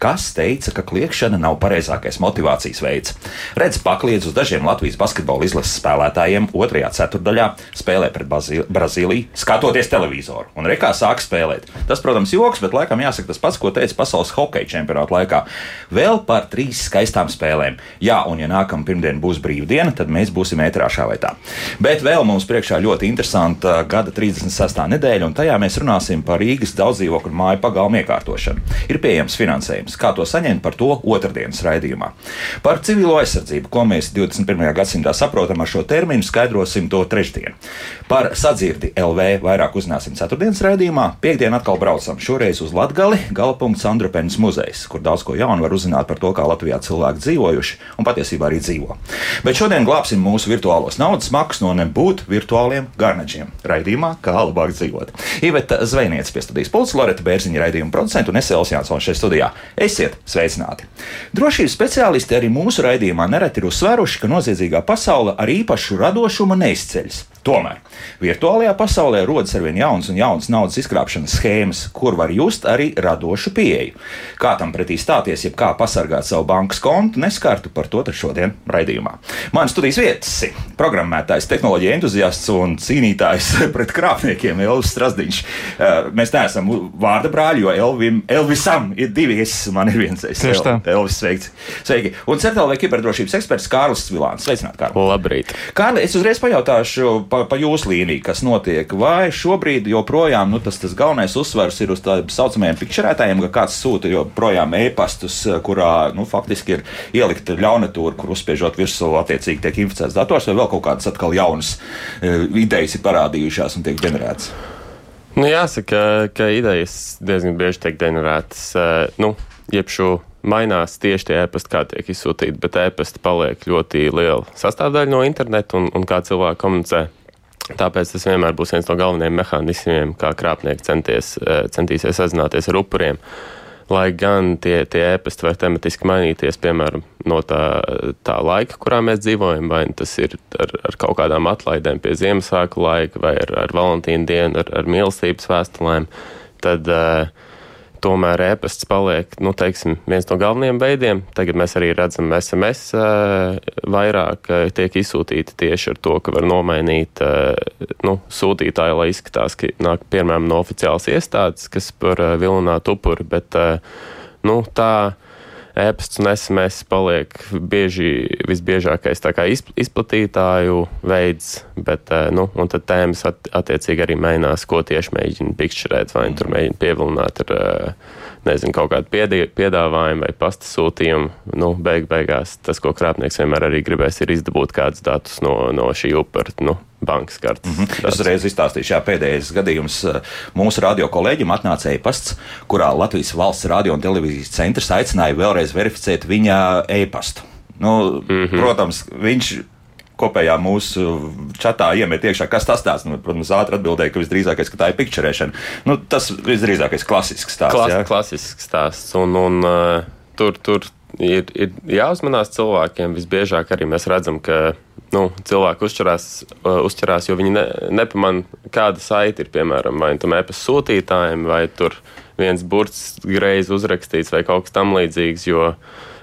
kas teica, ka kliēkšana nav pareizākais motivācijas veids. Redz pakliedz uz dažiem Latvijas basketbola izlases spēlētājiem otrajā ceturdaļā, spēlē pret Brazīliju, skatoties televizoru. Un rekā sāk spēlēt. Tas, protams, joks, bet laikam jāsaka tas pats, ko teica pasaules hokeja čempionāta laikā. Vēl par trīs skaistām spēlēm. Jā, un ja nākamā pirmdiena būs brīvdiena, tad mēs būsim ētrā šā vai tā. Bet vēl mums priekšā ļoti interesanta gada 36. nedēļa, un tajā mēs runāsim par Rīgas daudzdzīvokļu māju pagalmu iekārtošanu. Ir pieejams finansējums jautājums, kā to saņemt, par to otrdienas raidījumā. Par civilo aizsardzību, ko mēs 21. gadsimtā saprotam ar šo terminu, skaidrosim to trešdien. Par sadzirdi LV vairāk uzzināsim ceturtdienas raidījumā. Piektdien atkal braucam šoreiz uz Latgali, Galapunkts Andrupēnas muzejs, kur daudz ko jaunu var uzzināt par to, kā Latvijā cilvēki dzīvojuši un patiesībā arī dzīvo. Bet šodien glābsim mūsu virtuālos naudas makus no nebūt virtuāliem garnaģiem. Raidījumā, kā labāk dzīvot. Iveta Zvejniece pie studijas pults, Loreta Bērziņa raidījuma producenta un Esēls Jānsons šeit studijā. Esiet sveicināti! Drošības speciālisti arī mūsu raidījumā nereti ir uzsveruši, ka noziedzīgā pasaule ar īpašu radošumu neizceļas. Tomēr virtuālajā pasaulē rodas arvien jaunas un jaunas naudas izkrāpšanas schēmas, kur var just arī radošu pieeju. Kā tam pretī stāties, jeb kā pasargāt savu bankas kontu, neskartu par to šodien raidījumā. Mans studijas vietas - programmētājs, tehnoloģija entuziasts un cīnītājs pret krāpniekiem Elvis Strasdiņš. Eh, mēs neesam vārda brāļi, jo Elvim, Elvisam ir divi es, man ir viens es. Tieši tā. Elvis, sveiki. sveiki. Un CERTLV kiberdrošības eksperts Kārlis Vilāns. Sveicināt, Kārli. Labrīt. Kārli, es uzreiz pajautāšu pa, pa jūsu līniju, kas notiek. Vai šobrīd joprojām nu, tas, tas galvenais uzsvers ir uz tādiem saucamajiem pikšerētājiem, ka kāds sūta joprojām e-pastus, kurā nu, faktiski ir ielikta ļaunatūra, kur uzspiežot virsū attiecīgi tiek inficēts dators, vai vēl kaut kādas atkal jaunas uh, idejas ir parādījušās un tiek ģenerētas? Nu, jāsaka, ka idejas diezgan bieži tiek ģenerētas. Uh, nu, jebšu mainās tieši tie e-pasti, kā tiek izsūtīti, bet e-pasti paliek ļoti liela sastāvdaļa no interneta un, un kā cilvēki komunicē. Tāpēc tas vienmēr būs viens no galvenajiem mehānismiem, kā krāpnieki centies, eh, centīsies sazināties ar upuriem. Lai gan tie, tie ēpasti var tematiski mainīties, piemēram, no tā, tā laika, kurā mēs dzīvojam, vai tas ir ar, ar kaut kādām atlaidēm pie Ziemassvētku laika, vai ar, ar Valentīnu dienu, ar, ar mīlestības vēstulēm, tad uh, tomēr e-pasts paliek nu, teiksim, viens no galvenajiem veidiem. Tagad mēs arī redzam, ka SMS vairāk tiek izsūtīti tieši ar to, ka var nomainīt nu, sūtītāju, lai izskatās, ka nāk piemēram no oficiālas iestādes, kas par vilinātu upuri. Bet, nu, tā, e-pasts un SMS paliek bieži, visbiežākais izplatītāju veids, bet eh, nu, tad tēmas at, attiecīgi arī mainās, ko tieši mēģina pikšķerēt, vai tur mēģina pievilināt ar eh, nezinu, kaut kādu piedāvājumu vai pasta sūtījumu. Nu, beig beigās tas, ko krāpnieks vienmēr arī gribēs, ir izdabūt kādus datus no, no šī upura. Nu, bankas kartes. Mm -hmm. Es uzreiz izstāstīšu, jā, pēdējais gadījums eh, mūsu radio kolēģim atnāca e-pasts, kurā Latvijas valsts radio un televīzijas centrs aicināja vēlreiz verificēt viņa e-pastu. Nu, mm -hmm. Protams, viņš kopējā mūsu čatā iemet iekšā, kas tas tāds. Nu, protams, ātri atbildēja, ka visdrīzākais ka tā ir pikčerēšana. Nu, tas visdrīzākais klasisks stāsts. Klas, jā. klasisks stāsts. Un, un uh, tur, tur ir, ir jāuzmanās cilvēkiem. Visbiežāk arī mēs redzam, ka nu, cilvēki uzķerās, uh, uzķerās, jo viņi ne, nepamanā, kāda saite ir piemēram vai nu tam e-pasta sūtītājiem, vai tur viens burts greizi uzrakstīts vai kaut kas tamlīdzīgs. Jo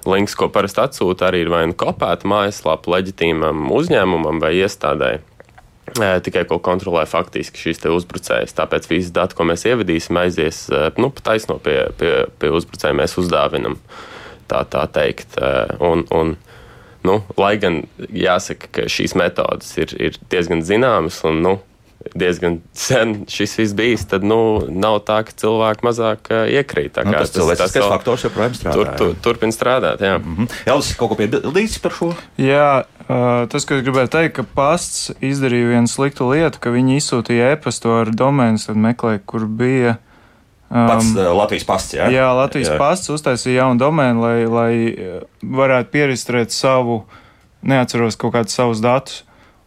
links, ko parasti atsūta, arī ir vai nu kopēta mājaslapa leģitīmam uzņēmumam vai iestādēji. Tikai ko kontrolē faktiski šīs uzbrucējas. Tāpēc visi dati, ko mēs ievedīsim, aizies nu, taisno pie, pie, pie uzbrucēja. Mēs uzdāvinam tā, tā teikt. Un, un, Nu, lai gan jāsaka, ka šīs metodes ir, ir diezgan zināmas un nu, diezgan sen šis viss bijis, tad nu, nav tā, ka cilvēki mazāk uh, iekrīt. Nu, tas cilvēks, kas faktors joprojām strādā. Tur, tur, turpin strādāt, jā. Mm -hmm. Elvis, kaut ko piebildīsi par šo? Jā, uh, tas, ko es gribēju teikt, ka pasts izdarīja vienu sliktu lietu, ka viņi izsūtīja e-pastu ar domēnu, tad meklēja, kur bija Pats um, Latvijas pasts, jā? Jā, Latvijas jā. pasts uztaisīja jaunu domēnu, lai, lai uh, varētu pierakstīt savu, neatceros kaut kādus savus datus.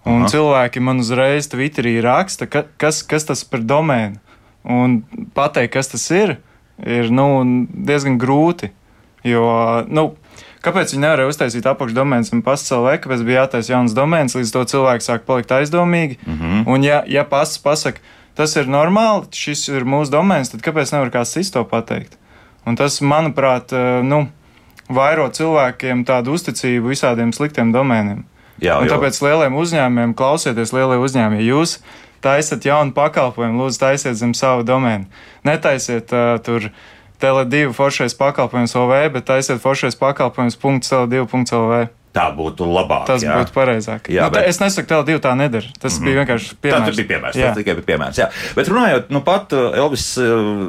Un Aha. cilvēki man uzreiz Twitterī raksta, ka, kas, kas tas par domēnu. Un pateikt, kas tas ir, ir nu, diezgan grūti. Jo, nu, kāpēc viņi nevarēja uztaisīt apakšdomēnas un pasts LV, kāpēc bija jātaisa jauns domēns, līdz to cilvēki sāk palikt aizdomīgi. Mm -hmm. Un ja, ja pasts pasaka, tas ir normāli, šis ir mūsu domēns, tad kāpēc nevar kāds cits to pateikt? Un tas, manuprāt, nu, vairo cilvēkiem tādu uzticību visādiem sliktiem domēniem. Jā, un tāpēc lieliem uzņēmumiem, klausieties, lielie uzņēmumi, ja jūs taisat jaunu pakalpojumu, lūdzu, taisiet zem savu domēnu. Netaisiet uh, tur Tele2 foršais pakalpojums OV, bet taisiet foršais pakalpojums .tele2.lv. Tā būtu labāk. Tas jā. būtu pareizāk. Jā, nu, bet... Es nesaku, ka Tele2 tā nedara. Tas mm -hmm. bija vienkārši piemērs. Tas bija piemērs. Jā. Tas tikai bija piemērs. Jā. Bet runājot, nu pat Elvis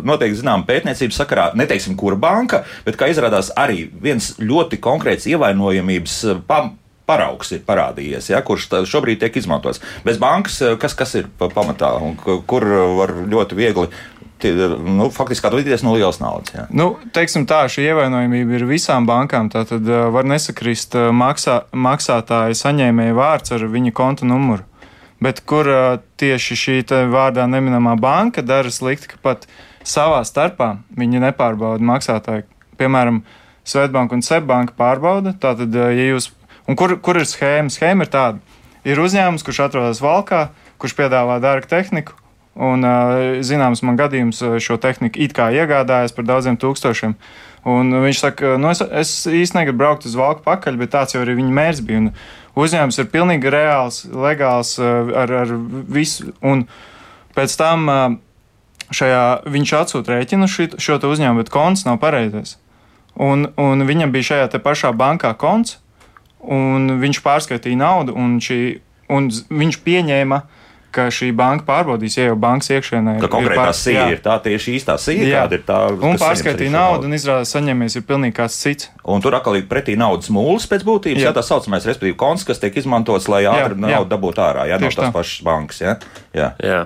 noteikti zinām pētniecības sakarā, neteiksim, kura banka, bet kā izrādās arī viens ļoti konkrēts ievainojamības pam paraugs ir parādījies, ja, kurš šobrīd tiek izmantots. Bez bankas, kas, kas ir pamatā un kur var ļoti viegli tie, nu, faktiski atvadīties no lielas naudas. Jā. Nu, teiksim tā, šī ievainojamība ir visām bankām. Tātad var nesakrist maksā, maksātāja saņēmēja vārds ar viņa konta numuru. Bet kur tieši šī vārdā neminamā banka dara slikti, ka pat savā starpā viņi nepārbauda maksātāju. Piemēram, Svetbanka un Sebbanka pārbauda. Tātad, ja jūs, kur, kur ir schēma? Schēma ir tāda. Ir uzņēmums, kurš atrodas valkā, kurš piedāvā dārgu tehniku, Un, zināms, man gadījums šo tehniku it kā iegādājās par daudziem tūkstošiem. Un viņš saka, nu es, es īstenībā negribu braukt uz valku pakaļ, bet tāds jau arī viņa mērķis bija. Un uzņēmums ir pilnīgi reāls, legāls ar, ar visu. Un pēc tam šajā, viņš atsūta rēķinu šo, šo uzņēmumu, bet konts nav pareizais. Un, un viņam bija šajā pašā bankā konts, un viņš pārskaitīja naudu, un, šī, un viņš pieņēma uh, ka šī banka pārbaudīs, ja jau bankas iekšienē ir. Konkrētā pār... sīja ir tā tieši īstā sīja, kāda ir tā. Un pārskaitīja naudu, un izrādās saņemies ir pilnīgi kāds cits. Un tur atkal ir pretī naudas mūlis pēc būtības, jā, jā tā saucamais, respektīvi, konts, kas tiek izmantots, lai ātri naudu dabūtu ārā, jā, no tās pašas bankas, jā. jā. jā.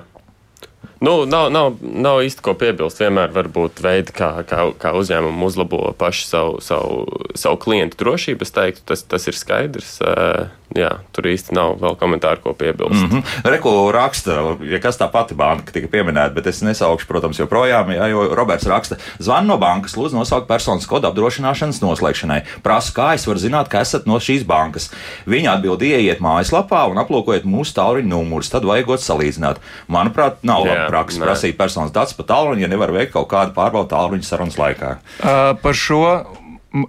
Nu, nav, nav, nav īsti ko piebilst. Vienmēr var būt veidi, kā, kā, kā uzņēmumi uzlabo pašu savu, savu, savu klientu drošību. Es teiktu, tas, tas ir skaidrs. Uh, jā, tur īsti nav vēl komentāru, ko piebilst. Mm -hmm. Reku raksta, ja kas tā pati banka tika pieminēta, bet es nesaukšu, protams, joprojām, jā, jo Roberts raksta, zvan no bankas, lūdzu nosaukt personas kodu apdrošināšanas noslēgšanai. Prasu, kā es varu zināt, ka esat no šīs bankas. Viņa atbild, ieiet mājaslapā un aplūkojiet mūsu tālruņa numurus, tad vajagot salīdzināt. Manuprāt, nav laba praksa prasīt personas datus pa tālruņa, ja nevar veikt kaut kādu pārbaudu tālruņa sarunas laikā. Uh, par šo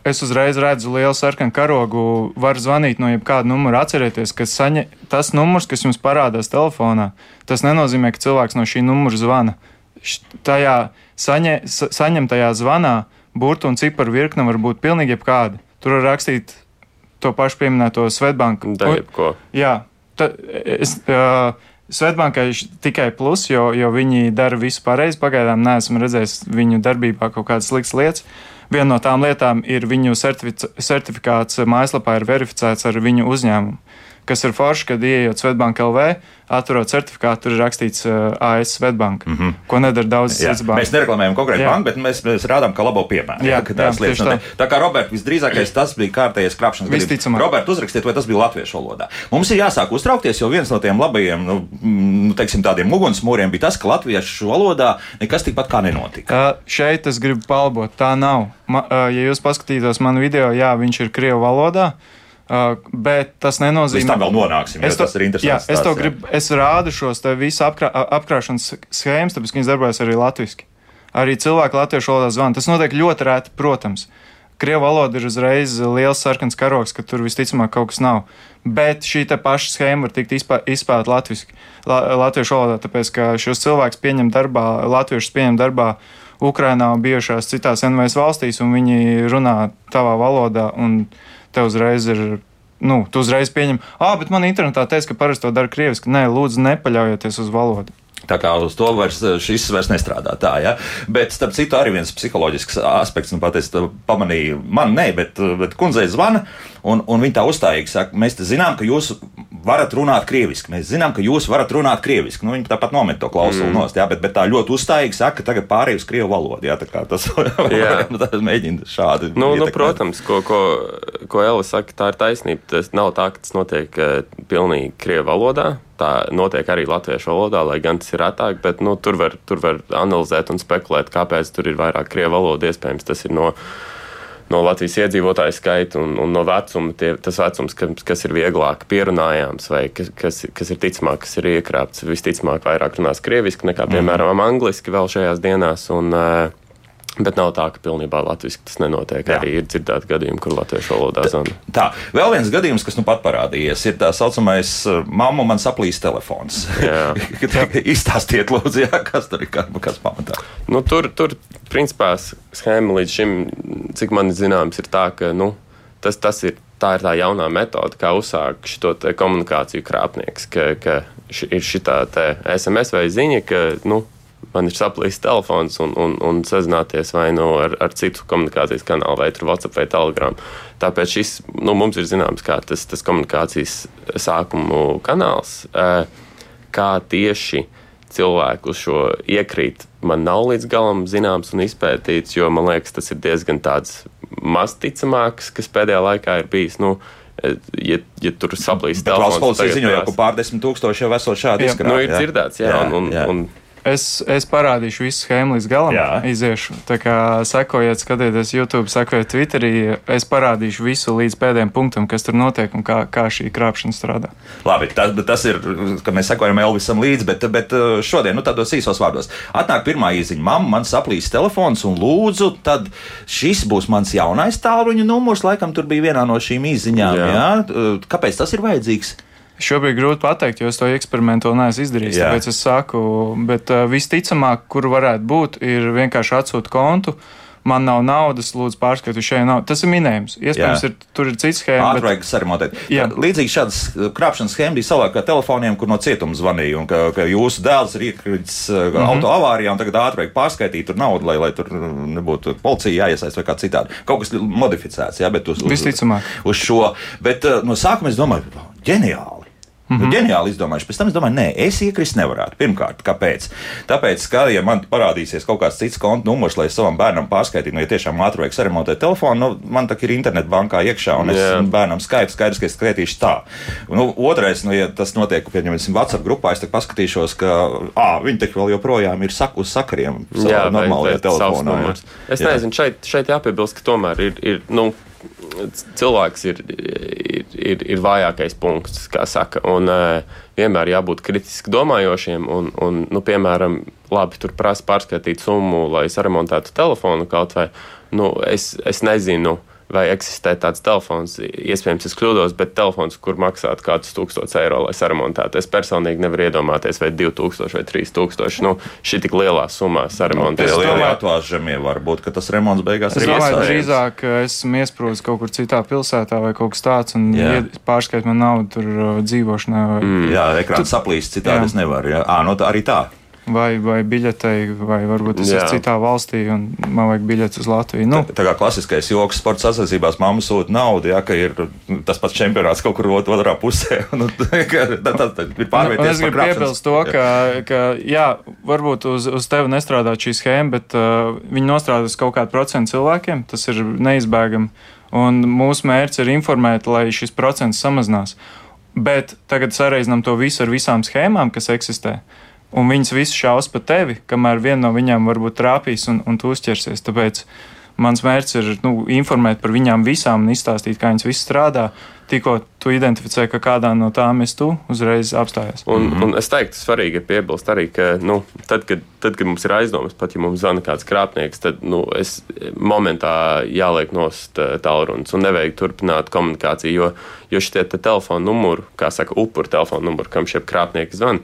es uzreiz redzu lielu sarkanu karogu, var zvanīt no jebkāda numura. Atcerieties, ka saņa, tas numurs, kas jums parādās telefonā, tas nenozīmē, ka cilvēks no šī numura zvana. Tajā saņa, saņemtajā zvanā burbuļu un ciparu virkne var būt pilnīgi jebkāda. Tur var rakstīt to pašu pieminēto Svetbanku. Jā, ta, es. Uh, Svetbankai tikai plus, jo, jo viņi dara visu pareizi. Pagaidām neesmu redzējis viņu darbībā kaut kādas sliktas lietas. Viena no tām lietām ir viņu certifikāts mājaslapā ir verificēts ar viņu uzņēmumu kas ir forši, kad ienākot Svetbank LV, atverot certifikātu, tur ir rakstīts uh, AS Svetbank, mm -hmm. ko nedara daudz citas bankas. Mēs nereklamējam konkrēti banku, bet mēs, mēs rādām, ka labo piemēru. Jā, jā, jā, lietas, tā. tā kā Roberts visdrīzākais tas bija kārtējais krāpšanas gadījums. Visticamāk. Robert, uzrakstiet, vai tas bija latviešu valodā. Mums ir jāsāk uztraukties, jo viens no tiem labajiem, nu, nu teiksim, tādiem ugunsmūriem bija tas, ka latviešu valodā nekas tikpat kā nenotika. Uh, šeit es gribu palbot, tā nav. Ma, uh, ja jūs paskatītos manu video, jā, viņš ir Krievu valodā. Uh, bet tas nenozīmē, ka tam vēl nonāksim. Es to, tas ir interesanti. Jā, es to jā. gribu, es rādu šos te visu apkrā, apkrāšanas schēmas, tāpēc, ka viņas darbojas arī latviešu. Arī cilvēki latviešu valodā zvana. Tas notiek ļoti rēti, protams. Krievu valoda ir uzreiz liels sarkans karoks, ka tur visticamāk kaut kas nav. Bet šī paša schēma var tikt izspēlēta latviešu, la, latviešu valodā, tāpēc ka šos cilvēkus pieņem darbā, latviešus pieņem darbā Ukrainā un bijušās citās NVS valstīs, un viņi runā tavā valodā. Un, uh, tev uzreiz ir. Nu, tu uzreiz pieņem, ah, bet man internetā teica, ka parasti to dara krieviski. Nē, lūdzu, nepaļaujieties uz valodu. Tā kā uz to vairs, šis vairs nestrādā tā, ja. Bet, starp citu, arī viens psiholoģisks aspekts, nu, pat es pamanīju, man ne, bet, bet kundzei zvana, un, un viņa tā uzstājīgi saka, mēs zinām, ka jūs varat runāt krieviski. Mēs zinām, ka jūs varat runāt krieviski. Nu, viņi tāpat nomet to klausuli mm. nost, jā, bet, bet tā ļoti uzstājīgi saka, ka tagad pārēj uz krievu valodu. Jā, tā kā tas mēģina šādi. Nu, nu, protams, ko, ko, ko Elvis saka, tā ir taisnība. Tas nav tā, ka tas notiek uh, pilnīgi krievu valodā. Tā notiek arī latviešu valodā, lai gan tas ir retāk, bet nu, tur, var, tur var analizēt un spekulēt, kāpēc tur ir vairāk krievu valodu. Iespējams, tas ir no no Latvijas iedzīvotāju skaita un, un no vecuma, tie, tas vecums, kas, kas ir vieglāk pierunājams vai kas, kas, kas ir ticamāk, kas ir iekrāpts, visticamāk vairāk runās krieviski nekā, mhm. piemēram, angliski vēl šajās dienās. Un, uh, Bet nav tā, ka pilnībā latviešu tas nenotiek. Jā. Arī ir dzirdēti gadījumi, kur latviešu valodā zvanā. Tā, vēl viens gadījums, kas nu pat parādījies, ir tā saucamais uh, mammu man saplīs telefons. Izstāstiet, lūdzu, jā, kas tur ir, kas pamatā. Nu, tur, tur, principā, schēma līdz šim, cik man zināms, ir tā, ka nu, tas, tas ir. Tā ir tā jaunā metode, kā uzsākt šo komunikāciju krāpnieks, ka, ka ir šī SMS vai ziņa, ka nu, man ir saplīsis telefons un, un, un sazināties vai nu ar, ar citu komunikācijas kanālu, vai WhatsApp vai Telegram. Tāpēc šis nu, mums ir zināms, kā tas, tas komunikācijas sākumu kanāls, kā tieši cilvēku šo iekrīt. Man nav līdz galam zināms un izpētīts, jo man liekas, tas ir diezgan tāds mazticamāks, kas pēdējā laikā ir bijis. Nu, ja, ja tur saplīst telefons. Policija ziņoja, ka pārdesmit tūkstoši jau esot šādi izkrāpti. Nu, ir dzirdēts, jā, jā, un, un, jā. un Es, es parādīšu visu schēmu līdz galam. Jā. Iziešu. Tā kā sekojiet, skatieties YouTube, sekojiet Twitterī. Es parādīšu visu līdz pēdējiem punktam, kas tur notiek un kā, kā šī krāpšana strādā. Labi, tas, tas ir, ka mēs sekojam Elvisam līdzi, bet, bet uh, šodien, nu, tādos īsos vārdos. Atnāk pirmā īziņa, mamma, man saplīs telefons un lūdzu, tad šis būs mans jaunais tālruņa numurs. Laikam tur bija vienā no šīm īziņām. Jā. Jā? Kāpēc tas ir vajadzīgs? Šobrīd grūti pateikt, jo es to eksperimentu vēl neesmu izdarījis. Jā. Tāpēc es saku, bet uh, visticamāk, kur varētu būt, ir vienkārši atsūt kontu. Man nav naudas, lūdzu, pārskatu šeit nav. Tas ir minējums. Iespējams, ir, tur ir cits schēma. Ātrāk bet... saremontēt. Līdzīgi šādas uh, krāpšanas schēma bija savā kā telefoniem, kur no cietuma zvanīja, un ka, ka jūsu dēls ir iekritis uh, mm -hmm. auto avārijā, un tagad ātrāk pārskaitīt tur naudu, lai, lai tur nebūtu policija jāiesaist vai kā citādi. Kaut kas modificēts, jā, bet uz, uz, Visticamāk. uz šo. Bet no sākuma es domāju, ģeniāli. Mm -hmm. Ģeniāli izdomājuši. Pēc tam es domāju, nē, es iekrist nevarētu. Pirmkārt, kāpēc? Tāpēc, ka, ja man parādīsies kaut kāds cits konta numurs, lai savam bērnam pārskaitītu, nu, ja tiešām ātri vajag saremontēt telefonu, nu, man tā ir internetbankā iekšā, un es yeah. bērnam skaitu skaidrs, ka es skaitīšu tā. Nu, otrais, nu, ja tas notiek, pieņemsim, WhatsApp grupā, es paskatīšos, ka ā, viņi taču vēl joprojām ir saku uz sakariem savā normālajā telefonā. Es jā. nezinu, šeit, šeit jāpiebilst, ka tomēr ir, ir nu, cilvēks ir, ir, ir, ir vājākais punkts, kā saka. Un, uh, vienmēr jābūt kritiski domājošiem. Un, un, nu, piemēram, labi, tur prasa pārskatīt summu, lai saremontētu telefonu kaut vai. Nu, es, es nezinu. Vai eksistē tāds telefons. Iespējams, es kļūdos, bet telefons, kur maksātu kādus tūkstošus eiro, lai saremontētu. Es personīgi nevaru iedomāties, vai 2000 vai 3000. Nu, šī tik lielā summā saremontēt. Tas ir atvāžamie, varbūt, ka tas remonts beigās es ir domāju, drīzāk esmu iesprūdis kaut kur citā pilsētā vai kaut kas tāds, un pārskait man naudu tur uh, dzīvošanai. Vai... Mm. Jā, ekrāns saplīst, citādi jā. es nevaru. Jā, à, no tā arī tā vai, vai biļetei, vai varbūt es esmu citā valstī un man vajag biļeti uz Latviju. Nu. Tā, tā kā klasiskais joks sporta sacensībās, mamma sūta naudu, ja ir tas pats čempionāts kaut kur otrā pusē. Nu, tā, tā, tā ir. Nu, es gribu piebilst to, ka, ka jā, varbūt uz, uz tevi nestrādā šī schēma, bet uh, viņi nostrādās kaut kādu procentu cilvēkiem. Tas ir neizbēgami. Un mūsu mērķis ir informēt, lai šis procents samazinās. Bet tagad sareizinām to visu ar visām schēmām, kas eksistē. Uh, un viņas visu šaus pa tevi, kamēr viena no viņām varbūt trāpīs un, un tu uzķersies. Tāpēc mans mērķis ir nu, informēt par viņām visām un izstāstīt, kā viņas viss strādā. Tikko tu identificē, ka kādā no tām es tu uzreiz apstājies. Un, mm -hmm. un es teiktu, svarīgi ir piebilst arī, ka nu, tad, kad, tad, kad mums ir aizdomas, pat ja mums zvana kāds krāpnieks, tad nu, es momentā jāliek nost eh, tālrunis un nevajag turpināt komunikāciju, jo, jo šie telefona numuri, kā saka, upuru telefona numuri, kam šie krāpnieki zvana,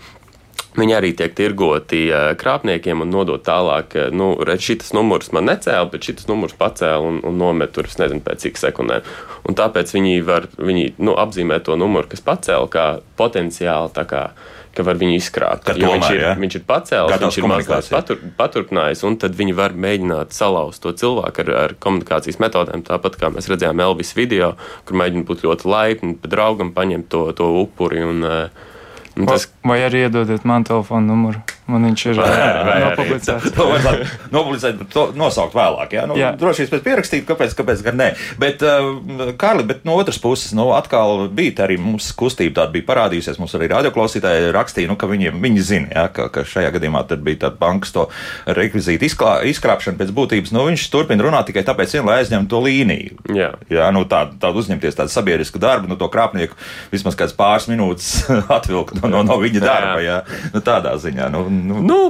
Viņi arī tiek tirgoti krāpniekiem un nodot tālāk, nu, redz, šis numurs man necēla, bet šis numurs pacēla un, un nomet tur, es nezinu, pēc cik sekundēm. Un tāpēc viņi var viņi, nu, apzīmēt to numuru, kas pacēla, kā potenciāli, tā kā, ka var viņu izkrāpt. Tomēr, viņš, ir, ja? viņš ir pacēlis, viņš ir mazliet patur, paturpinājis, un tad viņi var mēģināt salauzt to cilvēku ar, ar komunikācijas metodēm, tāpat kā mēs redzējām Elvis video, kur mēģina būt ļoti laipni, bet draugam paņemt to, to upuri. Un, uh, Un tas... Vai arī iedodiet man telefonu numuru? Man viņš ir nopublicēts. to var nopublicēt, bet to nosaukt vēlāk. Jā? Nu, jā. Droši vien pēc pierakstīt, kāpēc, kāpēc gan ne. Bet, uh, Kārli, bet no otras puses, nu, atkal bija arī mums kustība tāda bija parādījusies. Mums arī radioklausītāji rakstīja, nu, ka viņi, viņi zina, jā, ka, ka šajā gadījumā bija tāda bankas to rekvizītu izklā, izkrāpšana pēc būtības. Nu, viņš turpina runāt tikai tāpēc, vien, lai aizņemtu to līniju. Jā, jā nu, tādu, tādu uzņemties tādu sabiedrisku darbu, nu, to krāpnieku vismaz kāds pāris minūtes atvilkt no, no, no viņa darba. Jā. Jā. Nu, tādā ziņā. Nu, nu. Nu,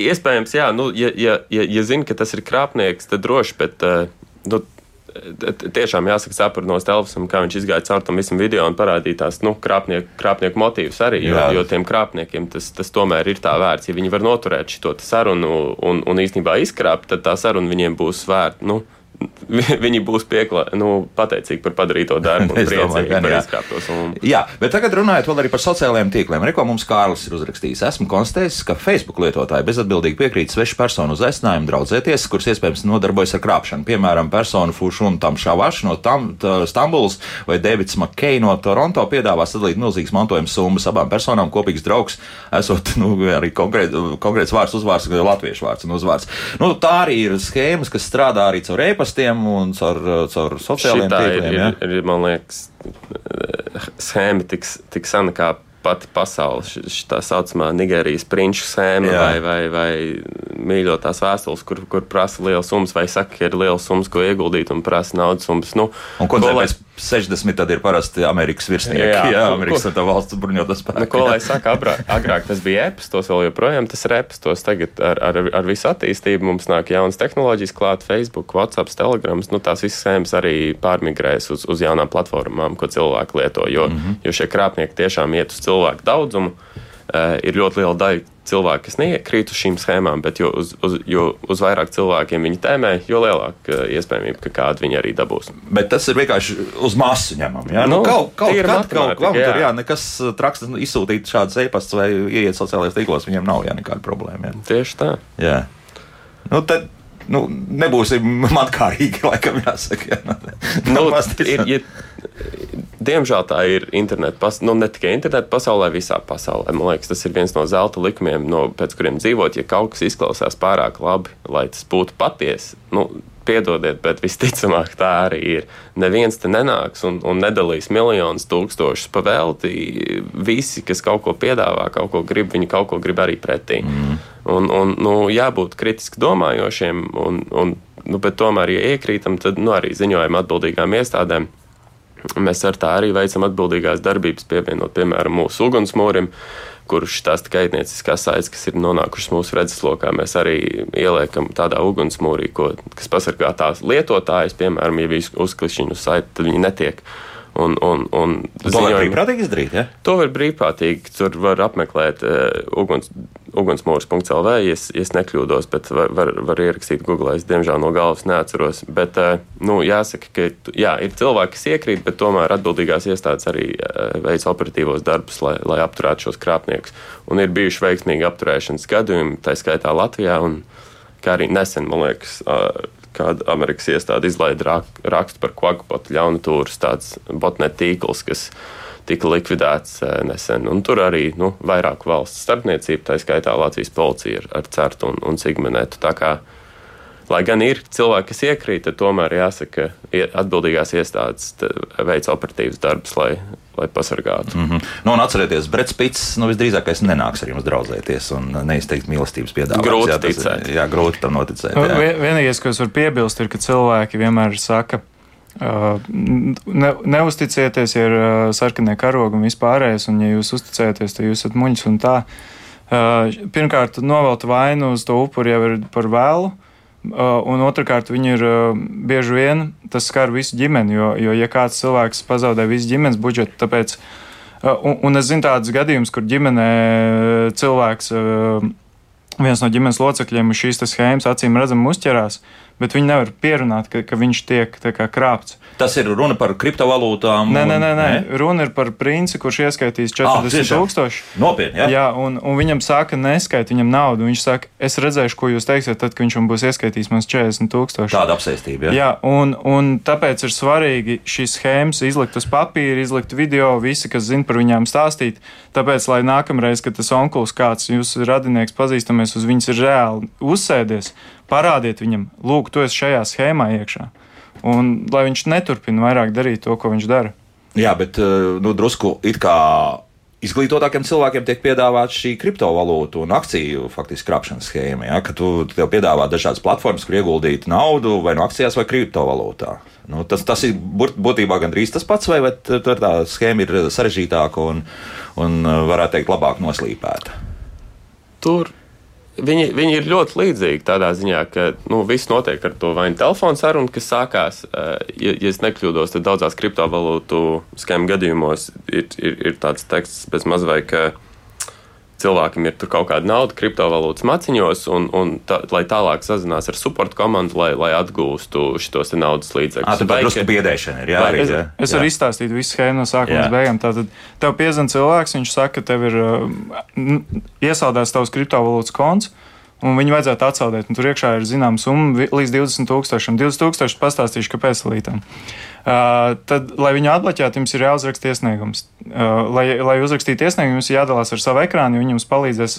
Iespējams, jā, nu, ja, ja, ja, ja zina, ka tas ir krāpnieks, tad droši, bet uh, nu, tiešām jāsaka, saprot no telefona, kā viņš izgāja cauri tam visam video un parādīja tās nu, krāpnieku, krāpnieku motīvus arī. Jo, jo tiem krāpniekiem tas, tas tomēr ir tā vērts. Ja viņi var noturēt šo sarunu un, un īstenībā izkrāpt, tad tā saruna viņiem būs vērta. Nu, viņi būs piekla, nu, pateicīgi par padarīto darbu un priecīgi par izkrāpto summu. Jā, bet tagad runājot vēl arī par sociālajiem tīkliem. Reko mums Kārlis ir uzrakstījis. Esmu konstatējis, ka Facebook lietotāji bezatbildīgi piekrīt svešu personu uzaicinājumu draudzēties, kuras iespējams nodarbojas ar krāpšanu. Piemēram, personu Fušun Tam Šavaš no tam, Stambuls vai Davids Makei no Toronto piedāvā sadalīt milzīgas mantojuma summas abām personām kopīgs draugs, esot nu, arī konkrēt, konkrēts vārds, uzvārds, latviešu vārds un uzvārds. Nu, tā arī ir schēmas, kas strādā arī caur e-pastu e-pastiem un caur, caur sociālajiem tīkliem. Ir, ja? ir, man liekas, schēma tik, tik sena kā pati pasaule. Šī tā saucamā Nigērijas prinču sēma vai, vai, vai mīļotās vēstules, kur, kur prasa liels summas, vai saka, ka ir liels summas, ko ieguldīt un prasa naudas summas. Nu, un ko, ko lai... 60 tad ir parasti Amerikas virsnieki. Jā, jā Amerikas un tā valsts bruņotas spēki. Nu, ko lai saka, agrāk, agrāk tas bija e-pastos, vēl joprojām tas ir e-pastos. Tagad ar, ar, ar visu attīstību mums nāk jaunas tehnoloģijas klāt, Facebook, WhatsApp, Telegrams. Nu, tās visas sēmas arī pārmigrēs uz, uz jaunām platformām, ko cilvēki lieto. Jo, mm -hmm. jo šie krāpnieki tiešām iet uz cilvēku daudzumu. Uh, ir ļoti liela daļa cilvēki, kas neiekrīt uz šīm schēmām, bet jo uz, uz, jo uz vairāk cilvēkiem viņi tēmē, jo lielāka iespējamība, ka kādu viņi arī dabūs. Bet tas ir vienkārši uz masu ņemam. Jā, nu, nu, kaut kaut kad kaut kam tur, jā, nekas traks izsūtīt šādas e-pastas vai ieiet sociālajos tīklos, viņiem nav jā, nekāda problēma. Jā. Tieši tā. Jā. Nu, tad, nu, nebūsim mankārīgi, laikam jāsaka. Jā. Nu, ir, ir, Diemžēl tā ir interneta nu, ne tikai interneta pasaulē, visā pasaulē. Man liekas, tas ir viens no zelta likumiem, no, pēc kuriem dzīvot. Ja kaut kas izklausās pārāk labi, lai tas būtu patiesi, nu, piedodiet, bet visticamāk tā arī ir. Neviens te nenāks un, un nedalīs miljonus, tūkstošus pavēlti. Visi, kas kaut ko piedāvā, kaut ko grib, viņi kaut ko grib arī pretī. Mm. Un, un, nu, jābūt kritiski domājošiem, un, un, nu, bet tomēr, ja iekrītam, tad nu, arī ziņojam atbildīgām iestādēm Mēs ar tā arī veicam atbildīgās darbības, pievienot, piemēram, mūsu ugunsmūrim, kurš tās kaitnieciskās saites, kas ir nonākušas mūsu redzeslokā, mēs arī ieliekam tādā ugunsmūrī, ko, kas pasargā tās lietotājus, piemēram, ja uzklišķiņu uz saiti, tad viņi netiek. Un, un, un to ziņojumi, var brīvprātīgi izdarīt. Ja? To var brīvprātīgi. Tur var apmeklēt uh, uguns, ugunsmūrs.lv, ja, ja es nekļūdos, bet var, var, var ierakstīt Google. Es diemžēl no galvas neatceros. Bet uh, nu, jāsaka, ka jā, ir cilvēki, kas iekrīt, bet tomēr atbildīgās iestādes arī uh, veic operatīvos darbus, lai, lai apturētu šos krāpniekus. Un ir bijuši veiksmīgi apturēšanas gadījumi, tā skaitā Latvijā. Un, kā arī nesen, man liekas, kāda Amerikas iestāde izlaida rakstu par kvagpotu ļaunatūras tāds botnet tīkls, kas tika likvidēts eh, nesen. Un tur arī nu, vairāku valstu starpniecība, tā skaitā Latvijas policija ar, ar certu un, un sigmenētu. Tā kā, lai gan ir cilvēki, kas iekrīt, tad tomēr jāsaka, ka atbildīgās iestādes veic operatīvas darbus, lai, lai pasargātu. Mm -hmm. nu, un atcerieties, Brits Pits nu, visdrīzākais nenāks ar jums draudzēties un neizteikt mīlestības piedāvājumu. Grūti jā, ticēt. Jā, grūti tam noticēt. Jā. Vienīgais, ko es varu piebilst, ir, ka cilvēki vienmēr saka, Ne, neusticieties, ja ir sarkanie karogi un vispārējais, un ja jūs uzticēties, tad jūs esat muļķis un tā. Pirmkārt, novelt vainu uz to upuri jau ir par vēlu. Un otrkārt, viņi ir bieži vien tas skar visu ģimeni, jo, jo ja kāds cilvēks pazaudē visu ģimenes budžetu, tāpēc, un, un es zinu tādus gadījumus, kur ģimenē cilvēks, viens no ģimenes locekļiem šīs schēmas acīm redzam uzķerās, bet viņi nevar pierunāt, ka, ka viņš tiek kā, krāpts. Tas ir runa par kriptovalūtām. Nē, nē, nē, nē. nē? runa ir par princi, kurš ieskaitīs 40 tūkstoši. Nopietni, jā. jā un, un viņam saka, neskait viņam naudu. Viņš saka, es redzēšu, ko jūs teiksiet, tad, kad viņš man būs ieskaitījis mums 40 tūkstoši. Tāda apsēstība, jā. Jā, un, un tāpēc ir svarīgi šīs schēmas izlikt uz papīra, izlikt video, visi, kas zina par viņām stāstīt. Tāpēc, lai nākamreiz, kad tas onkulis kāds jūsu radinieks pazīstamies, uz viņas ir reāli uzsēdies, parādiet viņam, lūk, tu esi šajā schēmā iekšā un lai viņš neturpina vairāk darīt to, ko viņš dara. Jā, bet eh, nu, drusku it kā izglītotākiem cilvēkiem tiek piedāvāta šī kriptovalūtu un akciju faktiski krāpšanas schēma. Ja, ka tu tev piedāvā dažādas platformas, kur ieguldīt naudu vai no akcijās vai kriptovalūtā. Nu, tas, tas ir būtībā gandrīz tas pats, vai, vai tā schēma ir sarežģītāka un, un varētu teikt, labāk noslīpēta. Tur Viņi, viņi ir ļoti līdzīgi tādā ziņā, ka nu, viss notiek ar to vai nu telefonu sarunu, kas sākās. Ja, ja es nekļūdos, tad daudzās kriptovalūtu skēmu gadījumos ir, ir, ir tāds teksts bez mazliet, ka cilvēkam ir kaut kāda nauda kriptovalūtas maciņos, un, un tā, lai tālāk sazinās ar supporta komandu, lai, lai atgūstu šos naudas līdzekļus. Tā ir drusku biedēšana. Ir, jā, arī, es, jā. es varu izstāstīt visu schēmu no sākuma līdz beigām. Tātad tev piezvan cilvēks, viņš saka, ka tev ir uh, iesaldēts tavs kriptovalūtas konts. Un viņu vajadzētu atsaldēt. Tur iekšā ir zināma summa līdz 20,000. 20,000 pastāstīšu, kāpēc līdām. Uh, tad, lai viņu atbloķētu, jums ir jāuzraksta iesniegums. Uh, lai, lai uzrakstītu iesniegumu, jums ir jādalās ar savu ekrānu, jo viņi jums palīdzēs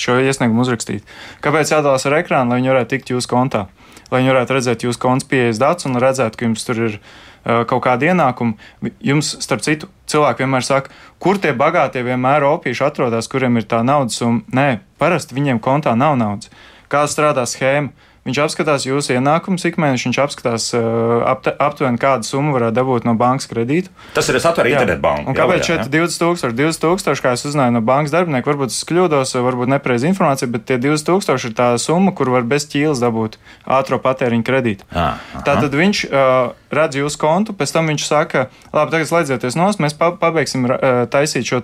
šo iesniegumu uzrakstīt. Kāpēc jādalās ar ekrānu, lai viņi varētu tikt jūsu kontā? Lai viņi varētu redzēt jūsu konta pieejas datus un redzētu, ka jums tur ir uh, kaut kāda ienākuma. Jums, starp citu, cilvēki vienmēr saka, kur tie bagātie vienmēr opīši atrodas, kuriem ir tā naudas summa. Nē, parasti viņiem kontā nav naudas. Kā strādā schēma? Viņš apskatās jūsu ienākumus ik mēnesi, viņš apskatās uh, apte, aptuveni kādu summu varētu dabūt no bankas kredītu. Tas ir atveru internetu banku. Un kāpēc šeit ir 20,000? 20,000, kā es uzzināju no bankas darbinieka, varbūt es kļūdos, varbūt nepareizi informācija, bet tie 20,000 ir tā summa, kur var bez ķīles dabūt ātrā patēriņa kredītu. Tātad viņš uh, redz jūsu kontu, pēc tam viņš saka, labi, tagad slēdzieties nos, mēs pa pabeigsim uh, taisīt šo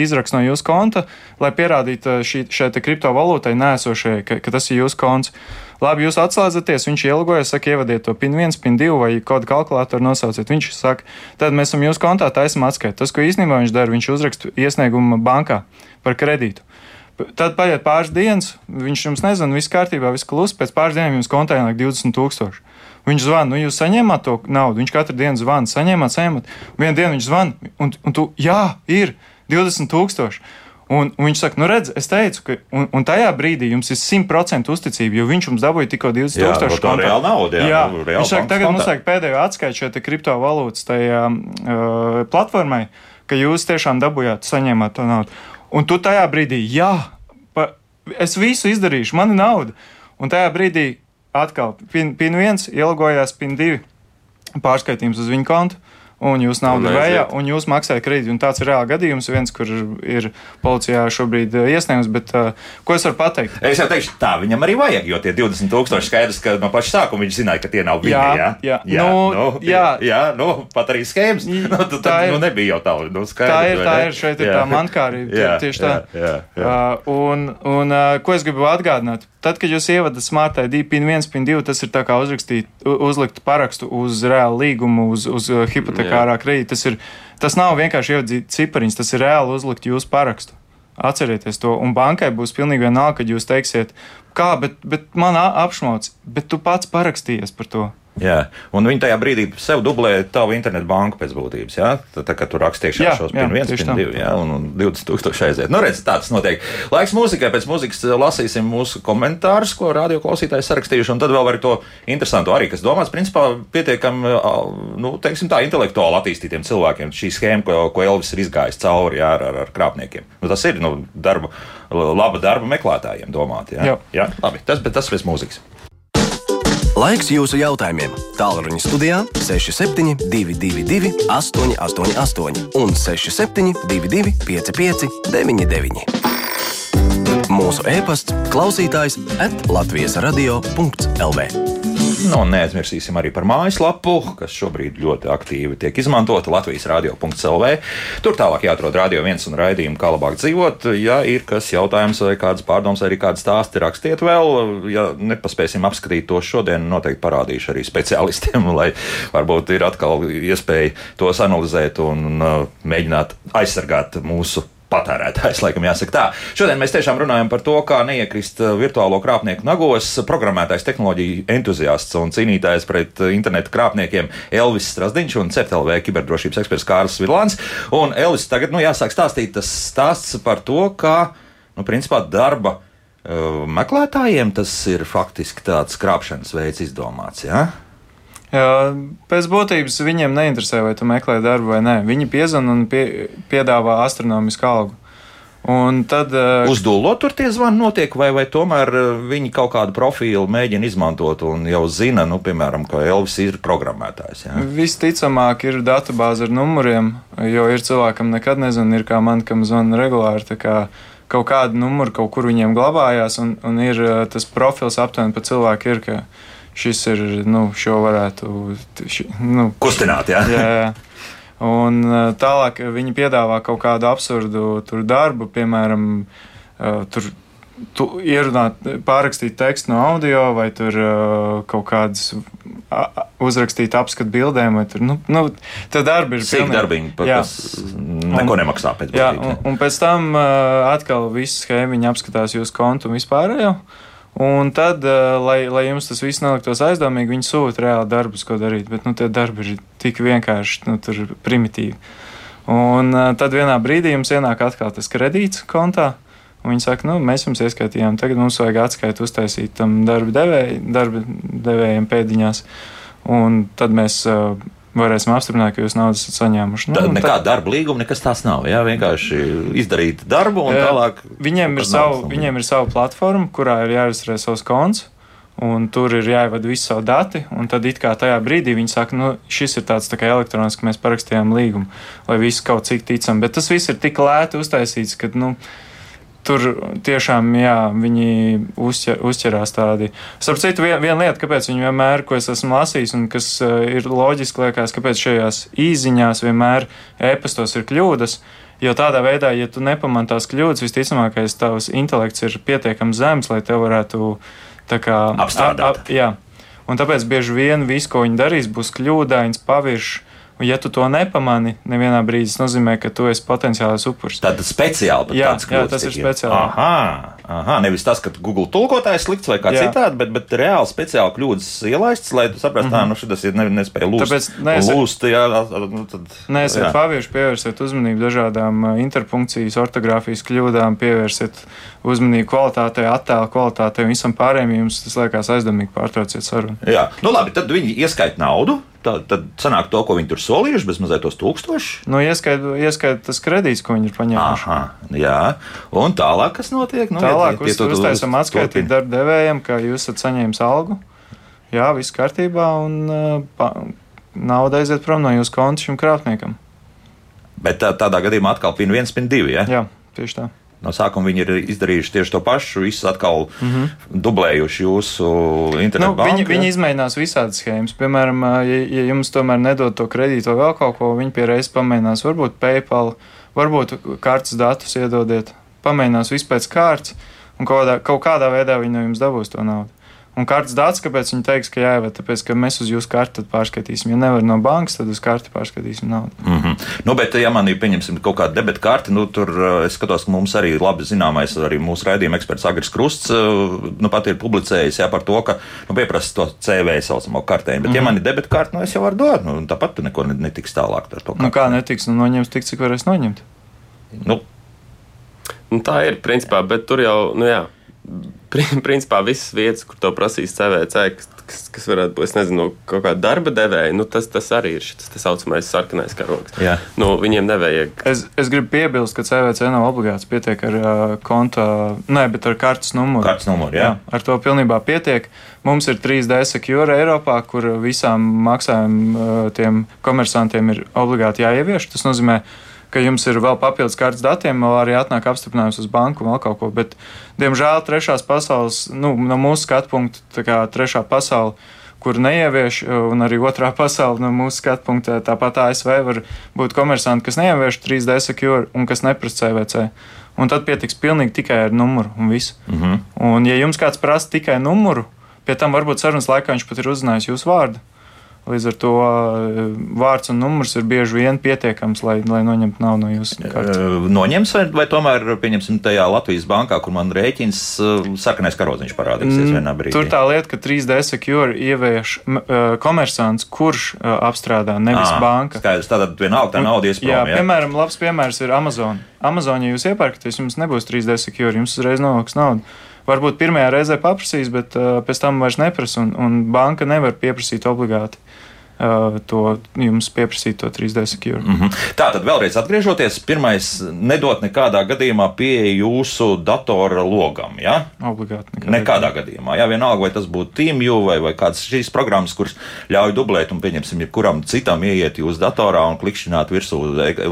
izrakstu no jūsu konta, lai pierādītu šī, šai kriptovalūtai nēsošajai, ka, ka tas ir jūsu konts. Labi, jūs atslēdzaties, viņš ielgojas, saka, ievadiet to PIN 1, PIN 2 vai kādu kalkulātoru nosauciet. Viņš saka, tad mēs esam jūsu kontā, taisam atskaitu. Tas, ko īstenībā viņš dara, viņš uzraksta iesniegumu bankā par kredītu. Tad paiet pāris dienas, viņš jums nezina, viss kārtībā, viss klusi. Pēc pāris dienām jums kontā ienāk 20,000. Viņš zvana, nu jūs saņēmāt to naudu. Viņš katru dienu zvana, saņēmāt, saņēmāt. Vienu dienu viņš zvana, un, un tu, jā, ir 20,000. Un, un viņš saka, nu, redz, es teicu, ka un, un tajā brīdī jums ir 100% uzticība, jo viņš jums dabūja tikko 20,000 eiro. Tā ir nauda. Jā, jā. Nu, viņš saka, tagad mums vajag pēdējo atskaitu šai kriptovalūtas tajā uh, platformai, ka jūs tiešām dabūjāt, saņēmāt to naudu. Un tu tajā brīdī, jā, pa, es visu izdarīšu, man ir nauda. Un tajā brīdī atkal PIN, PIN 1 ielgojās PIN 2 pārskaitījums uz viņu kontu un jūs naudu vējā, un jūs maksājat kredītu. Un tāds ir reāli gadījums, viens, kur ir policijā šobrīd uh, iesniegums. Bet, uh, ko es varu pateikt? Es jau teikšu, tā viņam arī vajag, jo tie 20,000 skaidrs, ka no paša sākuma viņš zināja, ka tie nav viņa. Jā, jā, jā, nu, nu, tie, jā. jā nu, pat arī schēmas. Nu, tad, ir, nu, nebija jau tā, nu, skaidrs, tā ir. Tā ir, šeit ir jā. tā mankārība. Jā, tieši tā. Jā, jā, jā. Uh, un, un uh, ko es gribu atgādināt? Tad, kad jūs ievadat Smart ID PIN 1, PIN 2, tas ir tā kā uzrakstīt, uzlikt parakstu uz reālu līgumu, uz, uz hipotekārā kredīta. Tas, ir, tas nav vienkārši ievadzīt cipariņus, tas ir reāli uzlikt jūsu parakstu. Atcerieties to, un bankai būs pilnīgi vienalga, kad jūs teiksiet, kā, bet, bet man apšauts, bet tu pats parakstījies par to. Jā, un viņi tajā brīdī sev dublē tavu internetu banku pēc būtības. Jā, tā, tā kā tur rakstīts iekšā šos viens, pirms divi, jā, un, un 20 tūkstoši aiziet. Nu, redz, tāds notiek. Laiks mūzikai, pēc mūzikas lasīsim mūsu komentārus, ko radio klausītāji sarakstījuši, un tad vēl var to interesantu arī, kas domāts, principā, pietiekami, nu, teiksim tā, intelektuāli attīstītiem cilvēkiem. Šī schēma, ko, ko Elvis ir izgājis cauri jā, ar, ar, ar krāpniekiem. Nu, tas ir, nu, darba, laba darba meklētājiem domāt. Jā, jā. jā labi, tas, bet tas pēc mūzikas. Laiks jūsu jautājumiem. Tālruņa studijā 6722, 888, un 6722, 559, mūsu e-pasts, klausītājs atlatvijas radio.lv. Nu, neaizmirsīsim arī par mājaslapu, kas šobrīd ļoti aktīvi tiek izmantota Latvijas radio.clv. Tur tālāk jāatrod radio viens un raidījumu, kā labāk dzīvot. Ja ir kas jautājums vai kādas pārdomas arī kādas stāsti, rakstiet vēl. Ja nepaspēsim apskatīt to šodien, noteikti parādīšu arī speciālistiem, lai varbūt ir atkal iespēja tos analizēt un uh, mēģināt aizsargāt mūsu patērētājs, laikam jāsaka tā. Šodien mēs tiešām runājam par to, kā neiekrist uh, virtuālo krāpnieku nagos. Programmētājs, tehnoloģija entuziasts un cīnītājs pret uh, internetu krāpniekiem Elvis Strasdiņš un CERTLV kiberdrošības eksperts Kārlis Vilāns. Un Elvis tagad, nu, jāsāk stāstīt tas stāsts par to, kā, nu, principā darba uh, meklētājiem tas ir faktiski tāds krāpšanas veids izdomāts, jā? Ja? Pēc būtības viņiem neinteresē, vai tu meklē darbu vai nē. Viņi piezvan un pie, piedāvā astronomisku algu. Un tad. Uz dūlo tur tie zvani notiek, vai, vai tomēr viņi kaut kādu profilu mēģina izmantot un jau zina, nu, piemēram, ka Elvis ir programmētājs. Ja? Visticamāk, ir datubāze ar numuriem, jo ir cilvēkam nekad nezinu, ir kā man, kam zvana regulāri. kaut kāda numura kaut kur viņiem glabājās, un, un ir uh, tas profils aptuveni pa cilvēku ir, ka šis ir, nu, šo varētu, ši, nu, Kustināt, jā. jā, jā. Un uh, tālāk viņi piedāvā kaut kādu absurdu tur darbu, piemēram, uh, tur tu ierunāt, pārrakstīt tekstu no audio, vai tur uh, kaut kādas uzrakstīt apskatu bildēm, vai tur, nu, nu tā darba ir Sīk darbiņi, pa- Jā. kas neko nemaksā pēc Jā, būtības. un, un pēc tam uh, atkal viss schēma apskatās jūsu kontu un vispārējo. Un tad, uh, lai, lai jums tas viss neliktos aizdomīgi, viņi sūta reāli darbus, ko darīt. Bet nu, tie darbi ir tik vienkārši, nu, tur primitīvi. Un uh, tad vienā brīdī jums ienāk atkal tas kredīts kontā. Viņi saka, nu, mēs jums ieskaitījām, tagad mums vajag atskaitu uztaisīt tam darba, devēj, darba devējiem pēdiņās. Un tad mēs uh, varēsim apstiprināt, ka jūs naudu esat saņēmuši. Tad un nekāda darba līguma, nekas tāds nav. Jā, vienkārši izdarīt darbu un tālāk. Viņiem ir, savu, naudas viņiem ir sava platforma, kurā ir jāreģistrē savs konts. Un tur ir jāievada visi savi dati, un tad it kā tajā brīdī viņi saka, nu, šis ir tāds tā kā elektronisks, ka mēs parakstījām līgumu, lai viss kaut cik ticam. Bet tas viss ir tik lēti uztaisīts, ka, nu, tur tiešām, jā, viņi uzķer, uzķerās tādi. Starp citu, vien, viena lieta, kāpēc viņi vienmēr, ko es esmu lasījis, un kas uh, ir loģiski, liekas, kāpēc šajās īziņās vienmēr e-pastos ir kļūdas. Jo tādā veidā, ja tu nepamani tās kļūdas, visticamākais tavs intelekts ir pietiekami zems, lai te varētu kā Apstrādāt. ap- ap- jā. Un tāpēc bieži vien viss, ko viņi darīs, būs kļūdains, paviršs. Un, ja tu to nepamani, nevienā brīdī tas nozīmē, ka tu esi potenciāls upuris. Tad speciāli pat Jā, tāds jā, tas ir speciāli. Aha, aha, nevis tas, ka Google tulkotājs slikts vai kā Jā. citādi, bet, bet reāli speciāli kļūdas ielaists, lai tu saprastu, mm -hmm. nu šis ir ne, nespēja lūst. Tāpēc neesi- lūst, jā, nu, tad, Nē, esiet jā. pavieši, pievērsiet uzmanību dažādām interpunkcijas, ortogrāfijas kļūdām, pievērsiet uzmanību kvalitātei, attēlu kvalitātei un visam pārējiem. Jums tas liekas aizdomīgi, pārtrauciet sarunu. Jā, nu labi, tad viņi ieskaita naudu. Tad, tad sanāk to, ko viņi tur solījuši, bez mazliet tos tūkstošus. Nu, ieskait, ieskait tas kredīts, ko viņi ir paņēmuši. Aha, jā. Un tālāk, kas notiek? Nu, Tālāk ja tie- uz, tie tu- tu- uztaisam tu- atskaitīt turpini. darba devējiem, ka jūs esat saņēmis algu. Jā, viss kārtībā un uh, nauda aiziet prom no jūsu konta šim krāpniekam. Bet tā, tādā gadījumā atkal pin viens, pin divi. Ja? Jā, tieši tā. No sākuma viņi ir izdarījuši tieši to pašu, visus atkal mm. -hmm. dublējuši jūsu internetu. Nu, banku, viņi, ja? viņi izmēģinās visādas schēmas. Piemēram, ja, ja jums tomēr nedod to kredītu vai vēl kaut ko, viņi pierādīs pamēģinās, varbūt PayPal, varbūt kartes datus iedodiet, pamēģinās vispār pēc kārtas, un kaut kādā, kaut kādā veidā viņi no jums dabūs to naudu. Un kartes datus, kāpēc viņi teiks, ka jāievada, tāpēc, ka mēs uz jūsu karti tad pārskatīsim. Ja nevar no bankas, tad uz karti pārskatīsim naudu. Mm -hmm. nu, bet, ja man ir pieņemsim kaut kāda debeta karte, nu, tur uh, es skatos, ka mums arī labi zināmais, arī mūsu raidījuma eksperts Agris Krusts, uh, nu, pat ir publicējis jā, par to, ka nu, pieprasa to CV saucamo kartējumu. Bet, mm -hmm. ja man ir debeta karte, nu, es jau varu dot, nu, tāpat tu neko ne- netiks tālāk ar to. Nu, kā netiks, nu, noņems tik, cik varēs noņemt. Nu, Nu, tā ir, principā, bet tur jau, nu jā, principā visas vietas, kur to prasīs CVC, kas, kas, varētu būt, es nezinu, kaut kāda darba devēja, nu, tas, tas arī ir šis tā saucamais sarkanais karogs. Jā. Nu, viņiem nevajag. Es, es gribu piebilst, ka CVC nav obligāts. Pietiek ar uh, konta, nē, bet ar kartes numuru. kartes numuru, jā. Jā, ar to pilnībā pietiek. Mums ir 3D secure Eiropā, kur visām maksājuma tiem komersantiem ir obligāti jāievieš. Tas nozīmē, ka jums ir vēl papildus kartes datiem, vēl arī atnāk apstiprinājums uz banku un vēl kaut ko. Bet, diemžēl, trešās pasaules, nu, no mūsu skatu punkta, tā kā trešā pasaule. Kur neievieš, un arī otrā pasaule, no mūsu skatu punkta, tāpat ASV var būt komersanti, kas neievieš 3D secure un kas neprasa CVC. Un tad pietiks pilnīgi tikai ar numuru un visu. Mm -hmm. Un, ja jums kāds prasa tikai numuru, pie tam varbūt sarunas laikā viņš pat ir uzzinājis jūsu vārdu. Līdz ar to eh, vārds un numurs ir bieži vien pietiekams, lai, lai noņemtu naudu no jūsu kartes. Noņems, vai, vai tomēr, pieņemsim, tajā Latvijas bankā, kur man rēķins, uh, sarkanais karodziņš parādīsies vienā brīdī. Mm, Tur tā lieta, ka 3D secure ievieš eh, komersants, kurš eh, apstrādā, nevis Ā, banka. Skaidrs, tātad vienalga tā nauda ies Jā, jā? piemēram, labs piemērs ir Amazon. Amazon, ja jūs iepērkaties, jums nebūs 3D secure, jums uzreiz nonāks nauda. Varbūt pirmajā reizē paprasīs, bet uh, pēc tam vairs neprasa, un, un banka nevar pieprasīt obligāti. Uh, to jums pieprasīt to 3D secure. Mm -hmm. Tā tad vēlreiz atgriežoties, pirmais nedot nekādā gadījumā pieeja jūsu datora logam. Ja? Obligāti. Nekādā, nekādā gadījumā. Jā, vienalga, vai tas būtu TeamView vai, vai kādas šīs programmas, kuras ļauj dublēt un pieņemsim, jebkuram citam ieiet jūsu datorā un klikšķināt virsū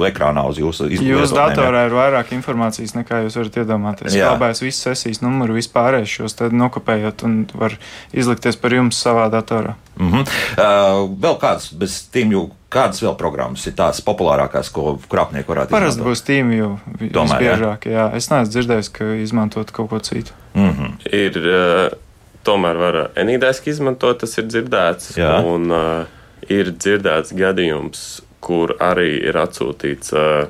ekrānā uz jūsu izglītību. Jūsu datorā ir vairāk informācijas nekā jūs varat iedomāties. Labais visas sesijas numuru, vispārējais šos tad nokopējot un var izlikties par jums savā datorā. Mm -hmm. uh, vēl kādas bez TeamView, kādas vēl programmas ir tās populārākās, ko krāpnieki varētu izmantot? Parasti būs TeamView visbiežāk. Jā? jā, es neesmu dzirdējis, ka izmantot kaut ko citu. Mm -hmm. Ir, uh, tomēr var enīdaiski izmantot, tas ir dzirdēts. Jā. Un uh, ir dzirdēts gadījums, kur arī ir atsūtīts uh,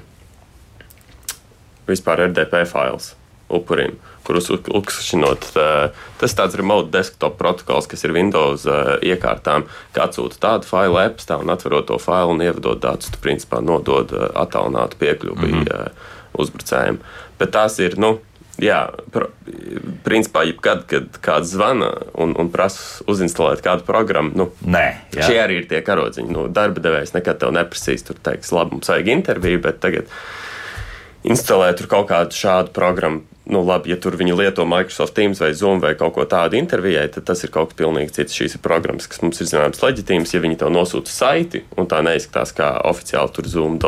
vispār RDP fails upurim. Kurus uzklikšķinot. Tas tāds remote desktop protokols, kas ir Windows iekārtām, ka atsūta tādu failu appstā un atverot to failu un ievadot datus, tu principā nodod attālinātu piekļuvi mm -hmm. uzbrucējiem. Bet tās ir, nu, Jā, pr principā, jebkad, kad kāds zvana un, un prasa uzinstalēt kādu programmu, nu, Nē, jā. šie arī ir tie karodziņi. Nu, darba devējs nekad tev neprasīs, tur teiks, labi, mums vajag interviju, bet tagad instalēt kaut kādu šādu programmu nu, labi, ja tur viņi lieto Microsoft Teams vai Zoom vai kaut ko tādu intervijai, tad tas ir kaut kas pilnīgi cits. Šīs ir programmas, kas mums ir zināmas leģitīmas. Ja viņi tev nosūta saiti un tā neizskatās kā oficiāli tur Zoom.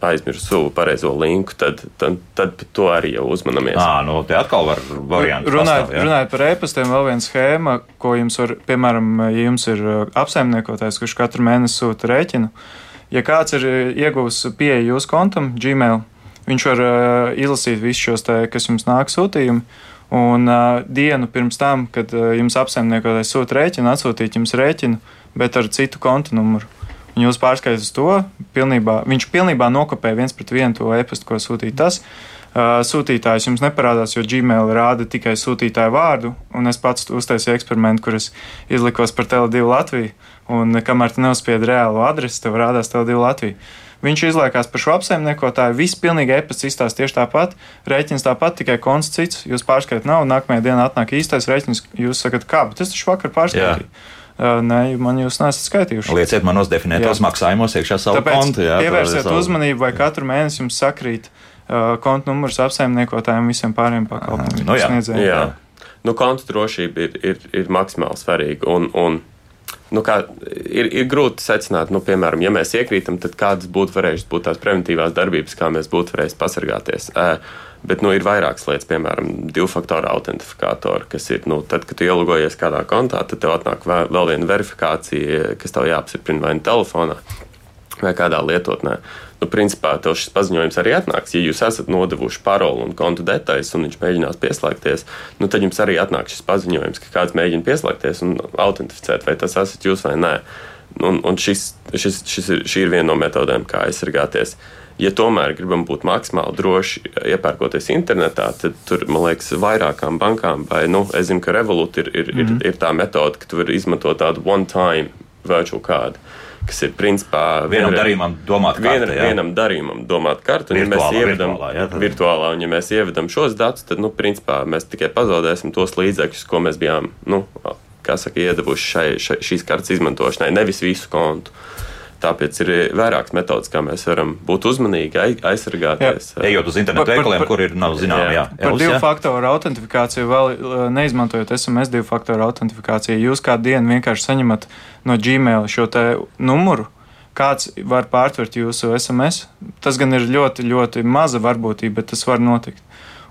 Aizmirsu savu pareizo linku, tad, tad, tad to arī jau uzmanamies. Jā, nu, te atkal var varianti. Runājot, pastāv, runājot par e-pastiem, vēl viena schēma, ko jums var, piemēram, ja jums ir apsaimniekotājs, kurš katru mēnesi sūta rēķinu, ja kāds ir ieguvis pieeju jūsu kontam, Gmail, Viņš var uh, izlasīt visus šos, te, kas jums nāk sūtījumi. Un uh, dienu pirms tam, kad uh, jums apsaimniekotais sūta rēķinu, atsūtīt jums rēķinu, bet ar citu kontu numuru. Un jūs pārskatāt uz to, pilnībā, viņš pilnībā nokopē viens pret vienu to e-pastu, ko sūtīja tas. Uh, sūtītājs jums neparādās, jo Gmail rāda tikai sūtītāju vārdu. Es pats uztaisīju eksperimentu, kurus izlikos par Tele2 Latviju. Un kamēr tu neuzspied reālo adresi, tev rādās Tele2 Latviju. Viņš izliekās par šo apsaimniekotāju. Viss pilnīgi e-pasta izstāsta tieši tāpat. Rēķins tāpat, tikai konts cits. Jūs pārskatāt nav, nākamajā dienā atnāk īstais rēķins. Jūs sakat, kā, bet es taču vakar pārskaitīju. Uh, nē, man jūs nesat skaitījuši. Lieciet manos definētos maksājumos iekšā savu Tāpēc kontu. Jā, pievērsiet savu... uzmanību, vai katru mēnesi jums sakrīt uh, kontu numurs apsaimniekotājiem visiem pārējiem pakalpojumiem. Nu, jā. jā. jā. Nu, kontu drošība ir, ir, ir maksimāli svarīga. Un, un nu, kā, ir, ir grūti secināt, nu, piemēram, ja mēs iekrītam, tad kādas būtu varējušas būt tās preventīvās darbības, kā mēs būtu varējuši pasargāties. Bet nu, ir vairākas lietas, piemēram, divu faktoru autentifikātori, kas ir, nu, tad, kad tu ielogojies kādā kontā, tad tev atnāk vēl viena verifikācija, kas tev jāapstiprina vai nu telefonā vai kādā lietotnē nu, principā tev šis paziņojums arī atnāks. Ja jūs esat nodevuši paroli un kontu detaļas, un viņš mēģinās pieslēgties, nu, tad jums arī atnāks šis paziņojums, ka kāds mēģina pieslēgties un autentificēt, vai tas esat jūs vai nē. Un, un šis, šis, šis ir, šī ir viena no metodēm, kā aizsargāties. Ja tomēr gribam būt maksimāli droši, iepērkoties internetā, tad tur, man liekas, vairākām bankām, vai, nu, es zinu, ka Revolut ir, ir, mm -hmm. ir, mhm. ir tā metode, ka tu vari izmantot tādu one-time virtual kādu kas ir principā vienam darījumam domāta karte. Vien, vienam darījumam domāta karte, un virtuālā, ja mēs ievedam virtuālā, jā, tad... virtuālā, un ja mēs ievedam šos datus, tad, nu, principā mēs tikai pazaudēsim tos līdzekļus, ko mēs bijām, nu, kā saka, iedevuši šai, šai, šīs kartes izmantošanai, nevis visu kontu. Tāpēc ir vairākas metodas, kā mēs varam būt uzmanīgi, aizsargāties. Jā. Ejot uz internetu veikaliem, kur ir nav zināma. Jā. Jā. Par divu faktoru autentifikāciju vēl neizmantojot SMS divu faktoru autentifikāciju. Jūs kādu dienu vienkārši saņemat no Gmail šo numuru. Kāds var pārtvert jūsu SMS? Tas gan ir ļoti, ļoti maza varbūtība, bet tas var notikt.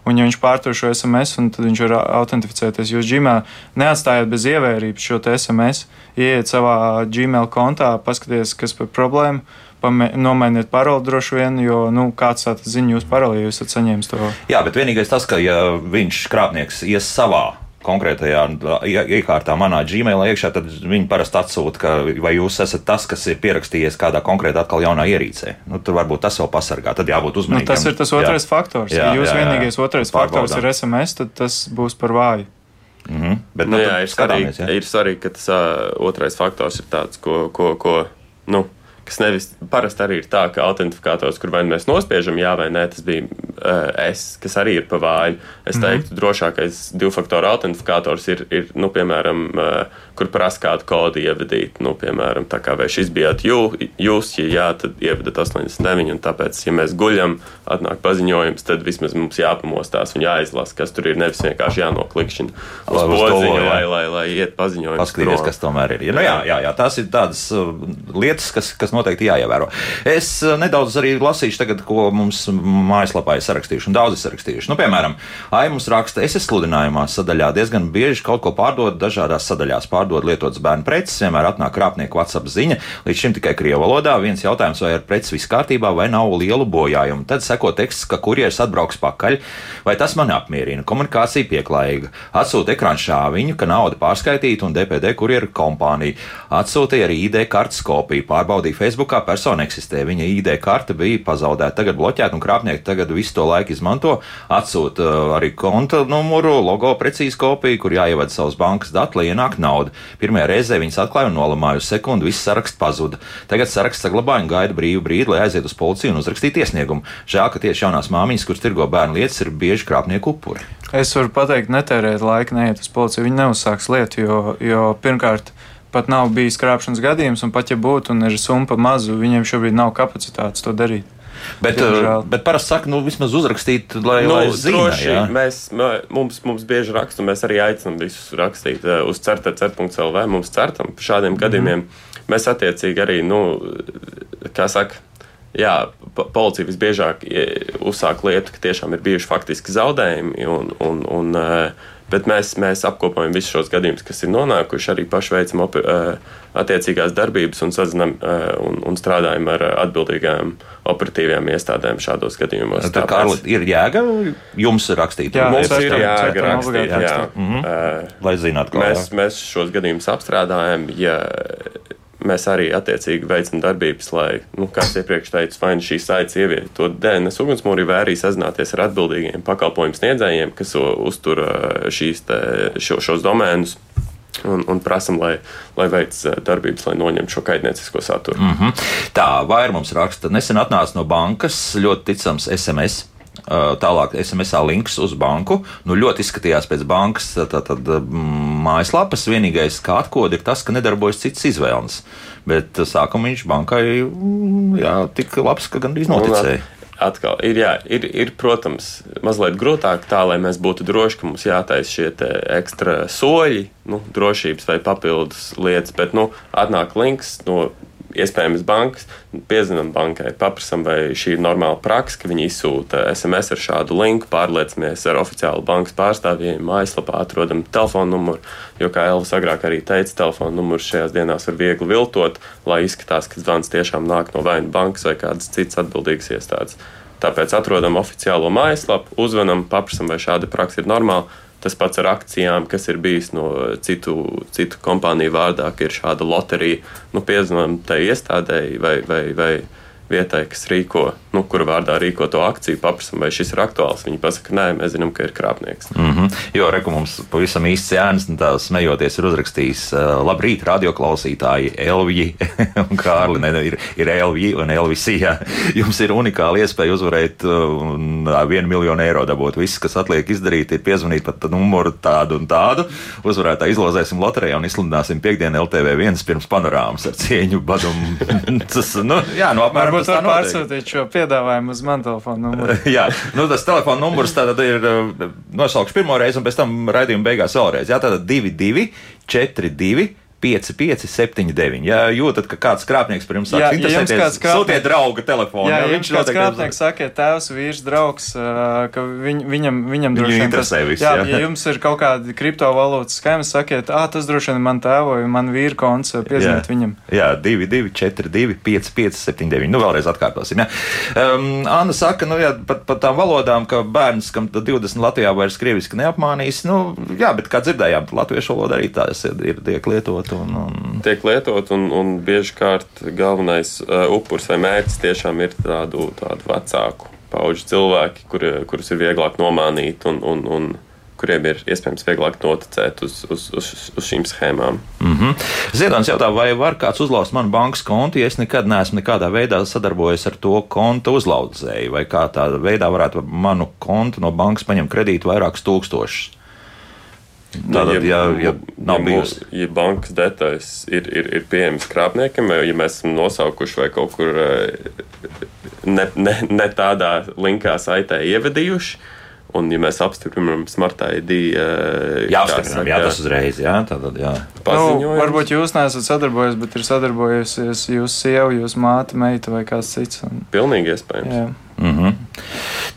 Un, ja viņš pārtur šo SMS, tad viņš var autentificēties. Jūs Gmail neatstājat bez ievērības šo SMS, ieiet savā Gmail kontā, paskatieties, kas par problēmu. Nomainiet paroli droši vien, jo nu, kāds tāds zina jūsu paroli, ja jūs esat saņēmis to. Jā, bet vienīgais tas, ka ja viņš krāpnieks ies savā konkrētajā iekārtā, manā Gmailā iekšā, tad viņi parasti atsūta, ka vai jūs esat tas, kas ir pierakstījies kādā konkrētā atkal jaunā ierīcē. Nu, tur varbūt tas vēl pasargā, tad jābūt uzmanīgam. Nu, tas ir tas otrais jā. faktors. Jā, ja jūs jā, jā, vienīgais otrais Pārbaudām. faktors ir SMS, tad tas būs par vāju. Mm -hmm. Bet, nu, nu, jā, ir, svarīgi, jā. ir svarīgi, ka tas uh, otrais faktors ir tāds, ko, ko, ko nu, kas nevis parasti arī ir tā, ka autentifikators, kur vai nu mēs nospiežam jā vai nē, tas bija es, kas arī ir pa vāju. Es Mhm. teiktu, mm -hmm. drošākais divu faktoru autentifikators ir, ir nu, piemēram, uh, kur prasa kādu kodu ievadīt. Nu, piemēram, tā kā vai šis bijāt jū, jūs, ja jā, tad ievadat 89, un tāpēc, ja mēs guļam, atnāk paziņojums, tad vismaz mums jāpamostās un jāizlasa, kas tur ir. Nevis vienkārši jānoklikšķina Lai uz podziņu, to, jā. lai, lai, lai iet paziņojums. Paskatīties, kas tomēr ir. Ja, nu, jā, jā, jā, tās ir tādas uh, lietas, kas, kas noteikti jāievēro. Es uh, nedaudz arī lasīšu, tagad, ko mums mājaslapā ir sarakstījuši, un daudz ir sarakstījuši. Nu, piemēram, Ai mums raksta, es esmu sludinājumā sadaļā diezgan bieži kaut ko pārdod dažādās sadaļās. Pārdod lietotas bērnu preces, vienmēr atnāk krāpnieku WhatsApp ziņa, līdz šim tikai krievu valodā. Viens jautājums, vai ar preci viss kārtībā, vai nav lielu bojājumu. Tad seko teksts, ka kurjeris atbrauks pakaļ, vai tas mani apmierina. Komunikācija pieklājīga. Atsūta ekrāna šāviņu, ka nauda pārskaitīta un DPD kurjeru kompānija. Atsūtīja arī ID kartes kopiju. Pārbaudīja Facebookā, persona eksistē. Viņa ID karte bija pazaudēta, tagad bloķēta un krāpnieki tagad visu to laiku izmanto. Atsūta uh, arī konta numuru, logo precīzi kopiju, kur jāievada savus bankas datus, lai ienāk nauda. Pirmajā reizē viņas atklāja un nolamāja uz sekundi, viss saraksts pazuda. Tagad saraksts saglabāja un gaida brīvu brīdi, lai aiziet uz policiju un uzrakstītu iesniegumu. Žēl, ka tieši jaunās māmiņas, kuras tirgo bērnu lietas, ir bieži krāpnieku upuri. Es varu pateikt, netērēt laiku, neiet uz policiju. Viņi neuzsāks lietu, jo, jo pirmkārt, pat nav bijis krāpšanas gadījums, un pat ja būtu un ir summa mazu, viņiem šobrīd nav kapacitātes to darīt. Bet, Diemžēl. uh, bet parasti saka, nu, vismaz uzrakstīt, lai, Nu, lai zinātu. droši, mēs, mē- mums, mums bieži raksta, un mēs arī aicinām visus rakstīt uh, uz certa.lv. Mums certam par šādiem Mhm. gadījumiem. Mēs attiecīgi arī, nu, kā saka, jā, po- policija visbiežāk ie- uzsāk lietu, ka tiešām ir bijuši faktiski zaudējumi. Un, un, un, uh, Bet mēs, mēs apkopojam visus šos gadījumus, kas ir nonākuši, arī paši veicam attiecīgās darbības un sazinām uh, un, un strādājam ar atbildīgām operatīvajām iestādēm šādos gadījumos. Tā kā ir jēga jums rakstīt, Jā, Mums ir ceram, rakstīt, jā. rakstīt. Mhm. Uh, lai zinātu, kā Mēs, mēs šos gadījumus apstrādājam. Ja mēs arī attiecīgi veicam darbības, lai, nu, kā jau iepriekš teicu, vai nu šīs saites ievietot DNS ugunsmūrī, vai arī sazināties ar atbildīgiem pakalpojumu sniedzējiem, kas uztur uh, šīs, te, šo, šos domēnus. Un, un prasam, lai, lai veic uh, darbības, lai noņemtu šo kaitniecisko saturu. Mm. Mhm. Tā, vai mums raksta, nesen atnāca no bankas ļoti ticams SMS. Uh, Tālāk, SMS links uz banku. Nu, ļoti izskatījās pēc bankas tā, tad, mm, mājaslapas. Vienīgais, kā atkode, ir tas, ka nedarbojas cits izvēles. Bet uh, sākumā viņš bankai mm, jā, tik labs, ka gandrīz noticēja. Atkal ir, jā, ir, ir, protams, mazliet grūtāk tā, lai mēs būtu droši, ka mums jātaisa šie ekstra soļi, nu, drošības vai papildus lietas, bet nu, atnāk links no iespējamas bankas, piezinām bankai, paprasam, vai šī ir normāla praksa, ka viņi izsūta SMS ar šādu linku, pārliecinamies ar oficiālu bankas pārstāvjiem, mājaslapā atrodam telefonu numuru, jo, kā Elvis agrāk arī teica, telefonu numurs šajās dienās var viegli viltot, lai izskatās, ka zvans tiešām nāk no vai nu bankas vai kādas citas atbildīgas iestādes. Tāpēc atrodam oficiālo mājaslapu, uzvanam, paprasam, vai šāda praksa ir normāla. Tas pats ar akcijām, kas ir bijis no citu, citu kompāniju vārdā, ka ir šāda loterija. Nu, piezinām tai iestādēji vai, vai, vai vietai, kas rīko, nu, kura vārdā rīko to akciju, paprasam, vai šis ir aktuāls. Viņi pasaka, nē, mēs zinām, ka ir krāpnieks. Mm -hmm. Jo reku mums pavisam īsts Jānis, un tā smejoties, ir uzrakstījis: Labrīt, radioklausītāji, Elvija un Kārli. Ne, ir, ir Elvija un Elvisija. Jums ir unikāla iespēja uzvarēt uh, vienu miljonu eiro dabūt. Viss, kas atliek izdarīt, ir piezvanīt pat numuru tādu un tādu. Uzvarētā izlozēsim loterijā un izsludināsim piekdienu LTV viens pirms panorāmas ar cieņu badumu. Tas, nu, jā, nu, apmēram Varbūt var pārsūtīt šo piedāvājumu uz man telefonu numuru. Jā, nu, tas telefona numurs tātad ir uh, nosaukts pirmo reizi, un pēc tam raidījuma beigās vēlreiz. Jā, tātad 22, 42. 5, 5, 7, 9. Ja jūtat, ka kāds krāpnieks par jums ja jums interesēties, krāpnieks- sūtiet drauga telefonu. Jā, ja viņš kāds krāpnieks saka, ja tēvs, vīrs, draugs, ka viņ, viņam, viņam droši vien interesē viss, jā, jā. ja jums ir kaut kādi kriptovalūtas skaņas, sakiet, ah, tas droši vien man tēvo, vai man vīra konts, piezvaniet viņam. Jā, 2, 2, 4, 2, 5, 5, 7, 9. Nu, vēlreiz atkārtosim. Jā. Um, Anna saka, nu, jā, par, par tām valodām, ka bērns, kam tad 20 Latvijā vairs krieviski neapmānīs, nu, jā, bet kā dzirdējām, latviešu valoda arī tās ir, ir tiek lietot. Un, un, tiek lietot, un, un bieži kārt galvenais uh, upuris vai mērķis tiešām ir tādu, tādu vecāku pauģu cilvēki, kur, kurus ir vieglāk nomānīt un, un, un kuriem ir iespējams vieglāk noticēt uz, uz, uz, uz šīm schēmām. Mm -hmm. Ziedants jautā, vai var kāds uzlauzt manu bankas kontu, ja es nekad neesmu nekādā veidā sadarbojies ar to konta uzlaudzēju, vai kā tādā veidā varētu manu kontu no bankas paņemt kredītu vairākus tūkstošus. Tātad, ja, ja ja mūsu- Ja bankas detaļas ir, ir, ir pieejamas krāpniekiem, vai ja mēs esam nosaukuši vai kaut kur eh, ne, ne, ne tādā linkā saitē ievedījuši, un ja mēs apstiprinām Smart ID jā, tas uzreiz, jā, tātad, jā. Nu, paziņojums. varbūt jūs neesat sadarbojies, bet ir sadarbojusies jūsu sieva, jūsu māte, meita vai kāds cits. Un, Pilnīgi iespējams. jā. Mm -hmm.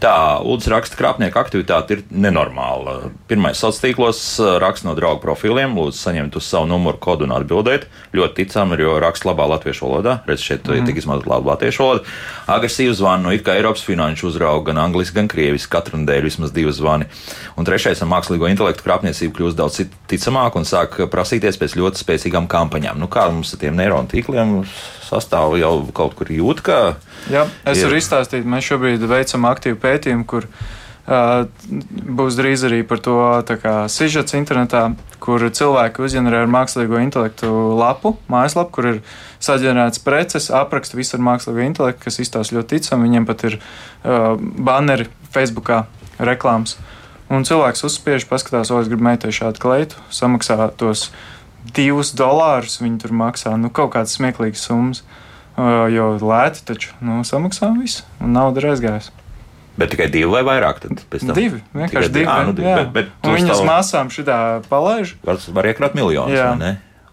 Tā, Lūdzu, raksta, ka krāpnieku aktivitāte ir nenormāla. Pirmais sociālos tīklos raksta no draugu profiliem, lūdzu, saņemt uz savu numuru kodu un atbildēt. Ļoti ticami, jo raksta labā latviešu valodā. Redz, šeit mm. tika izmantot labu latviešu valodu. Agresīvu zvanu, it kā Eiropas finanšu uzrauga, gan angliski, gan krieviski, katru nedēļu vismaz divi zvani. Un trešais, ar mākslīgo intelektu krāpniecību kļūst daudz ticamāk un sāk prasīties pēc ļoti spēcīgām kampaņām. Nu, kā mums ar tiem neironu tīkliem sastāv jau kaut kur jūt, ka Jā, es varu izstāstīt, mēs šobrīd veicam aktīvu pētījumu, kur uh, būs drīz arī par to sižets internetā, kur cilvēki uzģenerē ar mākslīgo intelektu lapu, mājaslapu, kur ir saģenerēts preces, apraksta visu ar mākslīgo intelektu, kas izstāsta ļoti ticami. Viņiem pat ir uh, banneri Facebookā, reklāmas. Un cilvēks uzspiež, paskatās, o, es gribu meitai šādu kleitu, samaksā tos divus dolārus. Viņi tur maksā nu, kaut kādas smieklīgas summas. Uh, jo lēti taču nu, samaksā visu, un nauda ir aizgājusi. Bet tikai divi vai vairāk? Divi, vienkārši Tikai divi. divi. Ā, nu divi, bet- bet uz viņas tā- māsām šitā palaiž. var, var iekrāt miljonus.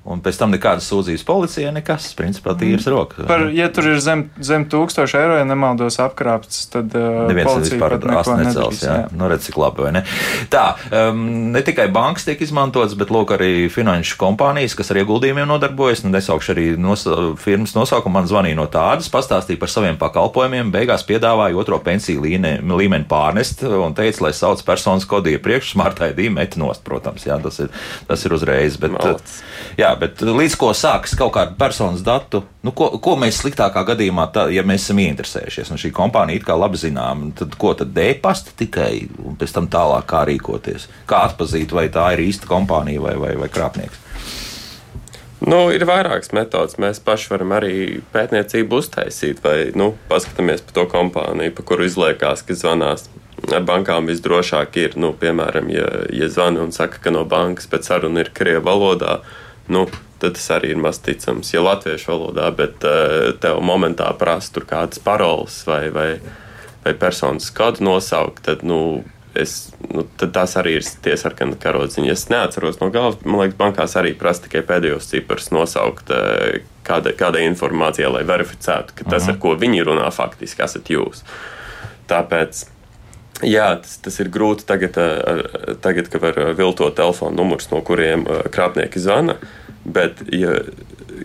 Un pēc tam nekādas sūdzības policijai, nekas, principā, tīras rokas. Par, ja tur ir zem, zem 1000 eiro, ja nemaldos apkrāpts, tad uh, Neviens policija vispār neko necels. Jā, jā. nu, redz, cik labi, vai ne? Tā, um, ne tikai bankas tiek izmantotas, bet lūk, arī finanšu kompānijas, kas ar ieguldījumiem nodarbojas. Nu, nesaukšu arī nos, firmas nosaukumu. Man zvanīja no tādas, pastāstīja par saviem pakalpojumiem, beigās piedāvāja otro pensiju līne, līmeni pārnest un teica, lai sauc personas kodu iepriekš, smart ID met nost, protams. Jā, tas ir, tas ir uzreiz. Bet, Malacis. jā, bet līdz ko sākas kaut kāda personas datu, nu, ko, ko mēs sliktākā gadījumā, tā, ja mēs esam ieinteresējušies, un šī kompānija it kā labi zinām, tad ko tad dēpasta tikai, un pēc tam tālāk kā rīkoties? Kā atpazīt, vai tā ir īsta kompānija vai, vai, vai krāpnieks? Nu, ir vairākas metodas. Mēs paši varam arī pētniecību uztaisīt, vai nu, paskatāmies par to kompāniju, pa kuru izliekās, ka zvanās. Ar bankām visdrošāk ir, nu, piemēram, ja, ja zvana un saka, ka no bankas pēc saruna ir krievu valodā, nu, tad tas arī ir maz ticams. Ja latviešu valodā, bet uh, tev momentā prasa tur kādas paroles vai, vai, vai personas kodu nosaukt, tad, nu, es, nu, tad tās arī ir tie sarkani karodziņi. Es neatceros no galvas, man liekas, bankās arī prasa tikai pēdējos ciprus nosaukt eh, kāda, kādai informācijai, lai verificētu, ka tas, ar ko viņi runā, faktiski esat jūs. Tāpēc. Jā, tas, tas ir grūti tagad, eh, tagad, kad var viltot telefonu numurus, no kuriem krāpnieki zvana. Bet ja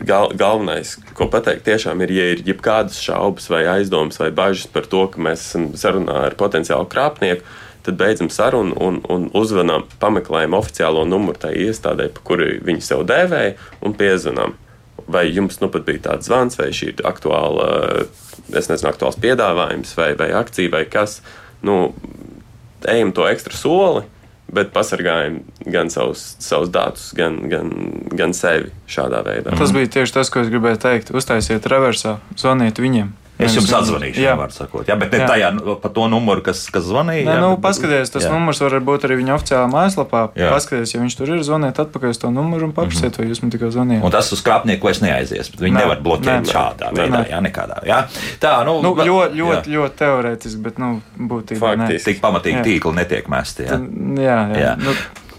gal, galvenais, ko pateikt, tiešām ir, ja ir jebkādas šaubas, vai aizdomas, vai bažas par to, ka mēs esam sarunā ar potenciālu krāpnieku, tad beidzam sarunu un, un uzvanām, pameklējam oficiālo numuru tai iestādē, pa kuru viņi sev dēvēja, un piezvanām. Vai jums nu pat bija tāds zvans, vai šī ir aktuāla, es nezinu, aktuāls piedāvājums, vai, vai akcija, vai kas. Nu, ejam to ekstra soli, bet pasargājam gan savus, savus datus, gan, gan, gan sevi šādā veidā. Tas bija tieši tas, ko es gribēju teikt. Uztaisiet reversā, zvaniet viņiem. Es jums atzvanīšu, Jā. var sakot. Jā, bet ne Jā. tajā, nu, pa to numuru, kas, kas zvanīja. Nē, jā, nu, bet- paskatieties, tas jā. numurs var būt arī viņa oficiālā mājaslapā. Jā. Paskatieties, ja viņš tur ir, zvaniet atpakaļ uz to numuru un paprasiet, vai jūs man tikko zvanījāt. Un tas uz krāpnieku vairs neaizies. bet Viņi Nē, nevar bloķēt nē. šādā Nē. veidā, Nē. jā, nekādā. Jā. Tā, nu, Nu, ļoti, ļoti, ļoti teorētiski, bet nu, būtībā. Faktiski. Tik pamatīgi Jā. tīkli netiek mesti. Jā. Tad, Jā, jā. Jā. Nu,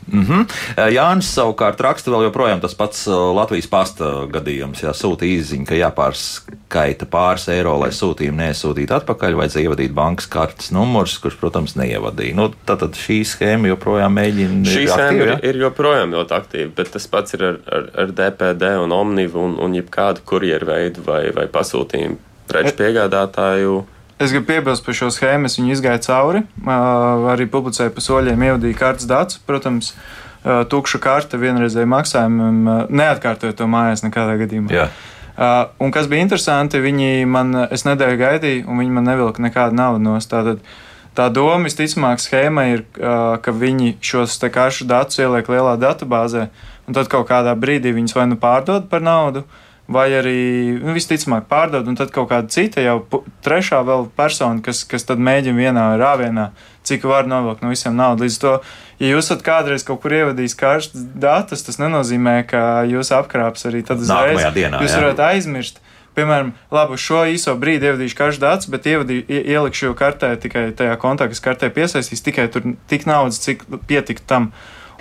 Mhm. Jānis savukārt raksta vēl joprojām tas pats Latvijas pasta gadījums. Jā, sūta īziņa, ka jāpārskaita pāris eiro, lai sūtījumu nesūtītu atpakaļ, vajadzēja ievadīt bankas kartes numurs, kurš, protams, neievadīja. Nu, Tātad šī schēma joprojām mēģina. Šī schēma ir, ir joprojām ļoti aktīva, bet tas pats ir ar, ar, ar DPD un Omnivu un, un jebkādu kurjeru veidu vai, vai pasūtījumu preču piegādātāju. Es gribu piebilst par šo schēmu. Es viņu izgāju cauri. ā, Arī publicēju pa soļiem, ievadīju kartes datus. Protams, ā, tukša karte vienreizēji maksājumam ā, neatkārtoja to mājās nekādā gadījumā. Jā. Uh, un kas bija interesanti, viņi man, es nedēļu gaidīju, un viņi man nevilka nekādu naudu no tā. Tā doma visticamāk schēma ir, ka viņi šos karšu datus ieliek lielā datubāzē, un tad kaut kādā brīdī viņus vai nu pārdod par naudu, vai arī nu, visticamāk pārdod, un tad kaut kāda cita jau trešā persona, kas, kas tad mēģina vienā rāvienā, cik var novilkt no visiem naudu. Līdz to, ja jūs esat kādreiz kaut kur ievadījis karstus datus, tas nenozīmē, ka jūs apkrāps arī tad uzreiz. Dienā, jūs varat aizmirst piemēram, labi, šo īso brīdi ievadīšu karšu datus, bet ievadīju, ielikšu kartē tikai tajā kontā, kas kartē piesaistīs tikai tur tik naudas, cik pietiktu tam.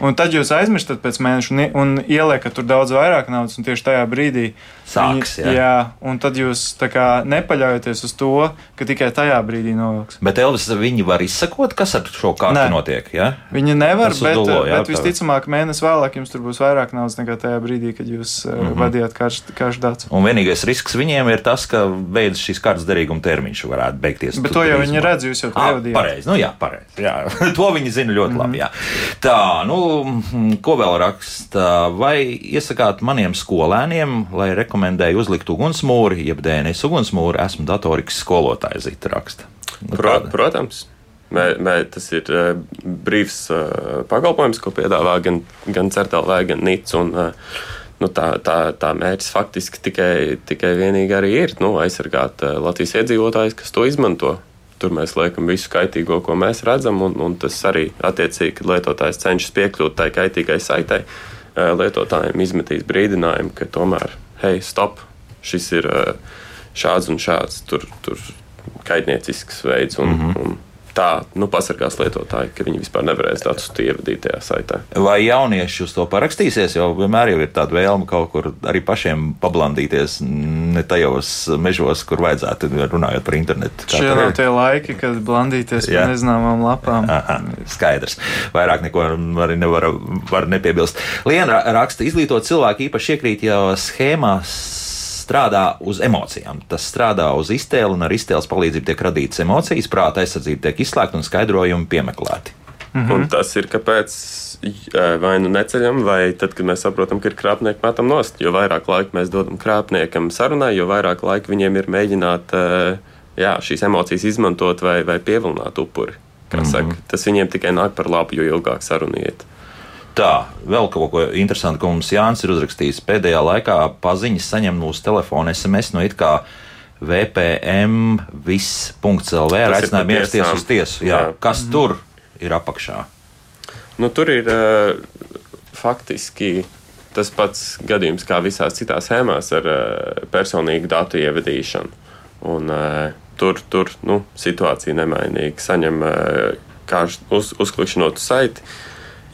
Un tad jūs aizmirstat pēc mēneša un ieliekat tur daudz vairāk naudas, un tieši tajā brīdī sāks. Jā. jā, un tad jūs kā, nepaļaujaties uz to, ka tikai tajā brīdī novilks. Bet Elvis, viņi var izsakot, kas ar šo kārtu Nē. notiek. Ja? Viņi nevar, bet, dulo, jā, bet visticamāk, mēnesi vēlāk jums tur būs vairāk naudas nekā tajā brīdī, kad jūs mm -hmm. vadījāt karšu datus. Un vienīgais risks viņiem ir tas, ka beidzas šīs kartes derīguma termiņš varētu beigties. Bet to jau viņi redz, jūs jau to ievadījāt. Pareizi, nu jā, pareizi. To viņi zina ļoti mm -hmm. labi. Jā. Tā, nu, ko vēl raksta? Vai iesakāt maniem skolēniem, lai rekomendēju uzlikt ugunsmūri, jeb DNS ugunsmūri, esmu datorikas skolotāja zita raksta. Nu, Pro, protams. Mē, mē, tas ir uh, brīvs uh, pakalpojums, ko piedāvā gan, gan CERTLV, gan. Un, uh, nu, tā, tā, tā mērķis faktiski tikai, tikai vienīgi arī ir nu, aizsargāt Latvijas iedzīvotājus, kas to izmanto. Tur mēs liekam visu kaitīgo, ko mēs redzam, un, un tas arī attiecīgi, kad lietotājs cenšas piekļūt tai kaitīgai saitei, uh, lietotājiem izmetīs brīdinājumu, ka tomēr hei, stop, šis ir eh, šāds un šāds, tur, tur kaitniecisks veids. Un, mm -hmm. un, tā nu, pasargās lietotāji, ka viņi vispār nevarēs datus ievadīt tajā saitē. Vai jaunieši uz to parakstīsies? Jo vienmēr jau ir tāda vēlme kaut kur arī pašiem pablandīties, ne tajos mežos, kur vajadzētu runājot par internetu. Šie nav tie laiki, kad blandīties par nezināmām lapām. Aha, skaidrs. Vairāk neko arī nevar var nepiebilst. Liena raksta, izglītot cilvēku īpaši iekrīt jau schēmās strādā uz emocijām. Tas strādā uz iztēli, un ar iztēles palīdzību tiek radītas emocijas, prāta aizsardzība tiek izslēgta un skaidrojumi piemeklēti. Mhm. Un tas ir kāpēc vai nu neceļam, vai tad, kad mēs saprotam, ka ir krāpnieki, metam nost. Jo vairāk laika mēs dodam krāpniekam sarunai, jo vairāk laika viņiem ir mēģināt jā, šīs emocijas izmantot vai, vai pievilināt upuri. Mm -hmm. saka, tas viņiem tikai nāk par labu, jo ilgāk saruna iet. Tā, vēl kaut ko interesantu, ko mums Jānis ir uzrakstījis. Pēdējā laikā paziņas saņem mūsu telefona SMS no it kā VPM viss.lv ar aicinājumu ierasties uz tiesu. Jā, jā. Kas mm. tur ir apakšā? Nu, tur ir uh, faktiski tas pats gadījums kā visās citās schēmās ar uh, personīgu datu ievadīšanu. Un, uh, tur tur nu, situācija nemainīga. Saņem uh, uz, uzklikšķinot uz saiti. Uh,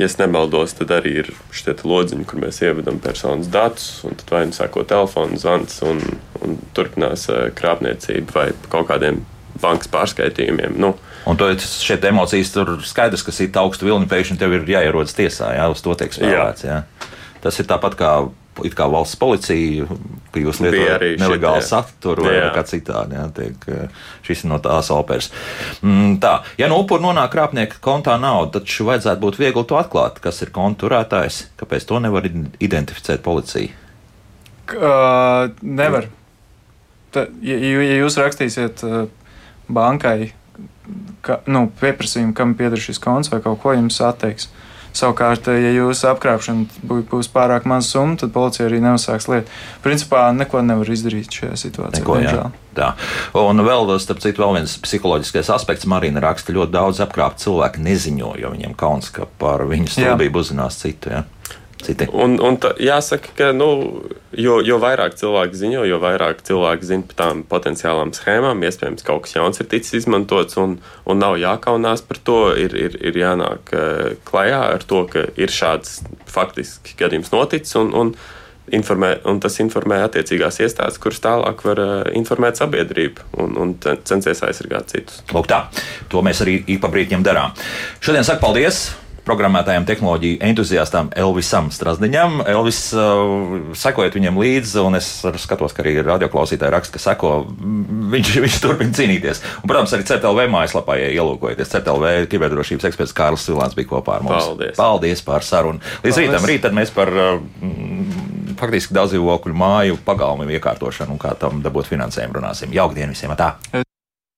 ja nemaldos, tad arī ir šie lodziņi, kur mēs ievedam personas datus, un tad vai nu sāko telefonu zvans, un, un turpinās eh, krāpniecība vai kaut kādiem bankas pārskaitījumiem. Nu, Un to šeit emocijas tur skaidrs, ka ir augstu vilni, pēkšņi tev ir jāierodas tiesā, jā, uz to tiek spēlēts. Jā. Jā. Tas ir tāpat kā it kā valsts policija, ka jūs lietojat nelegālu saturu vai kā citādi. Jā, tiek, eh, šis ir no tās operas. Mm, tā, ja no upura nonāk krāpnieka kontā nauda, tad vajadzētu būt viegli to atklāt, kas ir konta turētājs, kāpēc to nevar identificēt policija. Uh, nevar. Ta, ja, ja jūs rakstīsiet uh, bankai, ka, nu, pieprasījumu, kam pieder šis konts vai kaut ko jums atteiks. Uh, Savukārt, ja jūsu apkrāpšana būs pārāk maza summa, tad policija arī neuzsāks lietu. Principā neko nevar izdarīt šajā situācijā. Neko, jā. Tā. Un vēl, starp citu, vēl viens psiholoģiskais aspekts. Marina raksta, ļoti daudz apkrāpt cilvēki neziņo, jo viņiem kauns, ka par viņu stulbību uzzinās citu. Ja? Citi. Un, un tā, jāsaka, ka nu, jo, jo vairāk cilvēki ziņo, jo vairāk cilvēki zina par tām potenciālām schēmām, iespējams, kaut kas jauns ir ticis izmantots un, un nav jākaunās par to. Ir, ir, ir jānāk uh, klajā ar to, ka ir šāds faktiski gadījums noticis. Un, un, Informē, un tas informē attiecīgās iestādes, kuras tālāk var uh, informēt sabiedrību un, un censties aizsargāt citus. Lūk, tā. To mēs arī ik pa brīdim darām. Šodien saku paldies! Programmētājiem, tehnoloģiju entuziastam Elvisam Strasdiņam. Elvis, uh, sekojot viņam līdzi, un es skatos, ka arī radioklausītāji raksta, ka seko, viņš, viņš turpina cīnīties. Un, protams, arī CETLV mājaslapā, ja ielūkojaties, CETLV kiberdrošības eksperts Kārlis Silāns bija kopā ar mums. Paldies! Paldies par sarunu! Līdz Paldies. rītam, rīt mēs par uh, faktiski daudz dzīvokļu māju pagalmu iekārtošanu un kā tam dabūt finansējumu runāsim. Jaukdien visiem! Tā!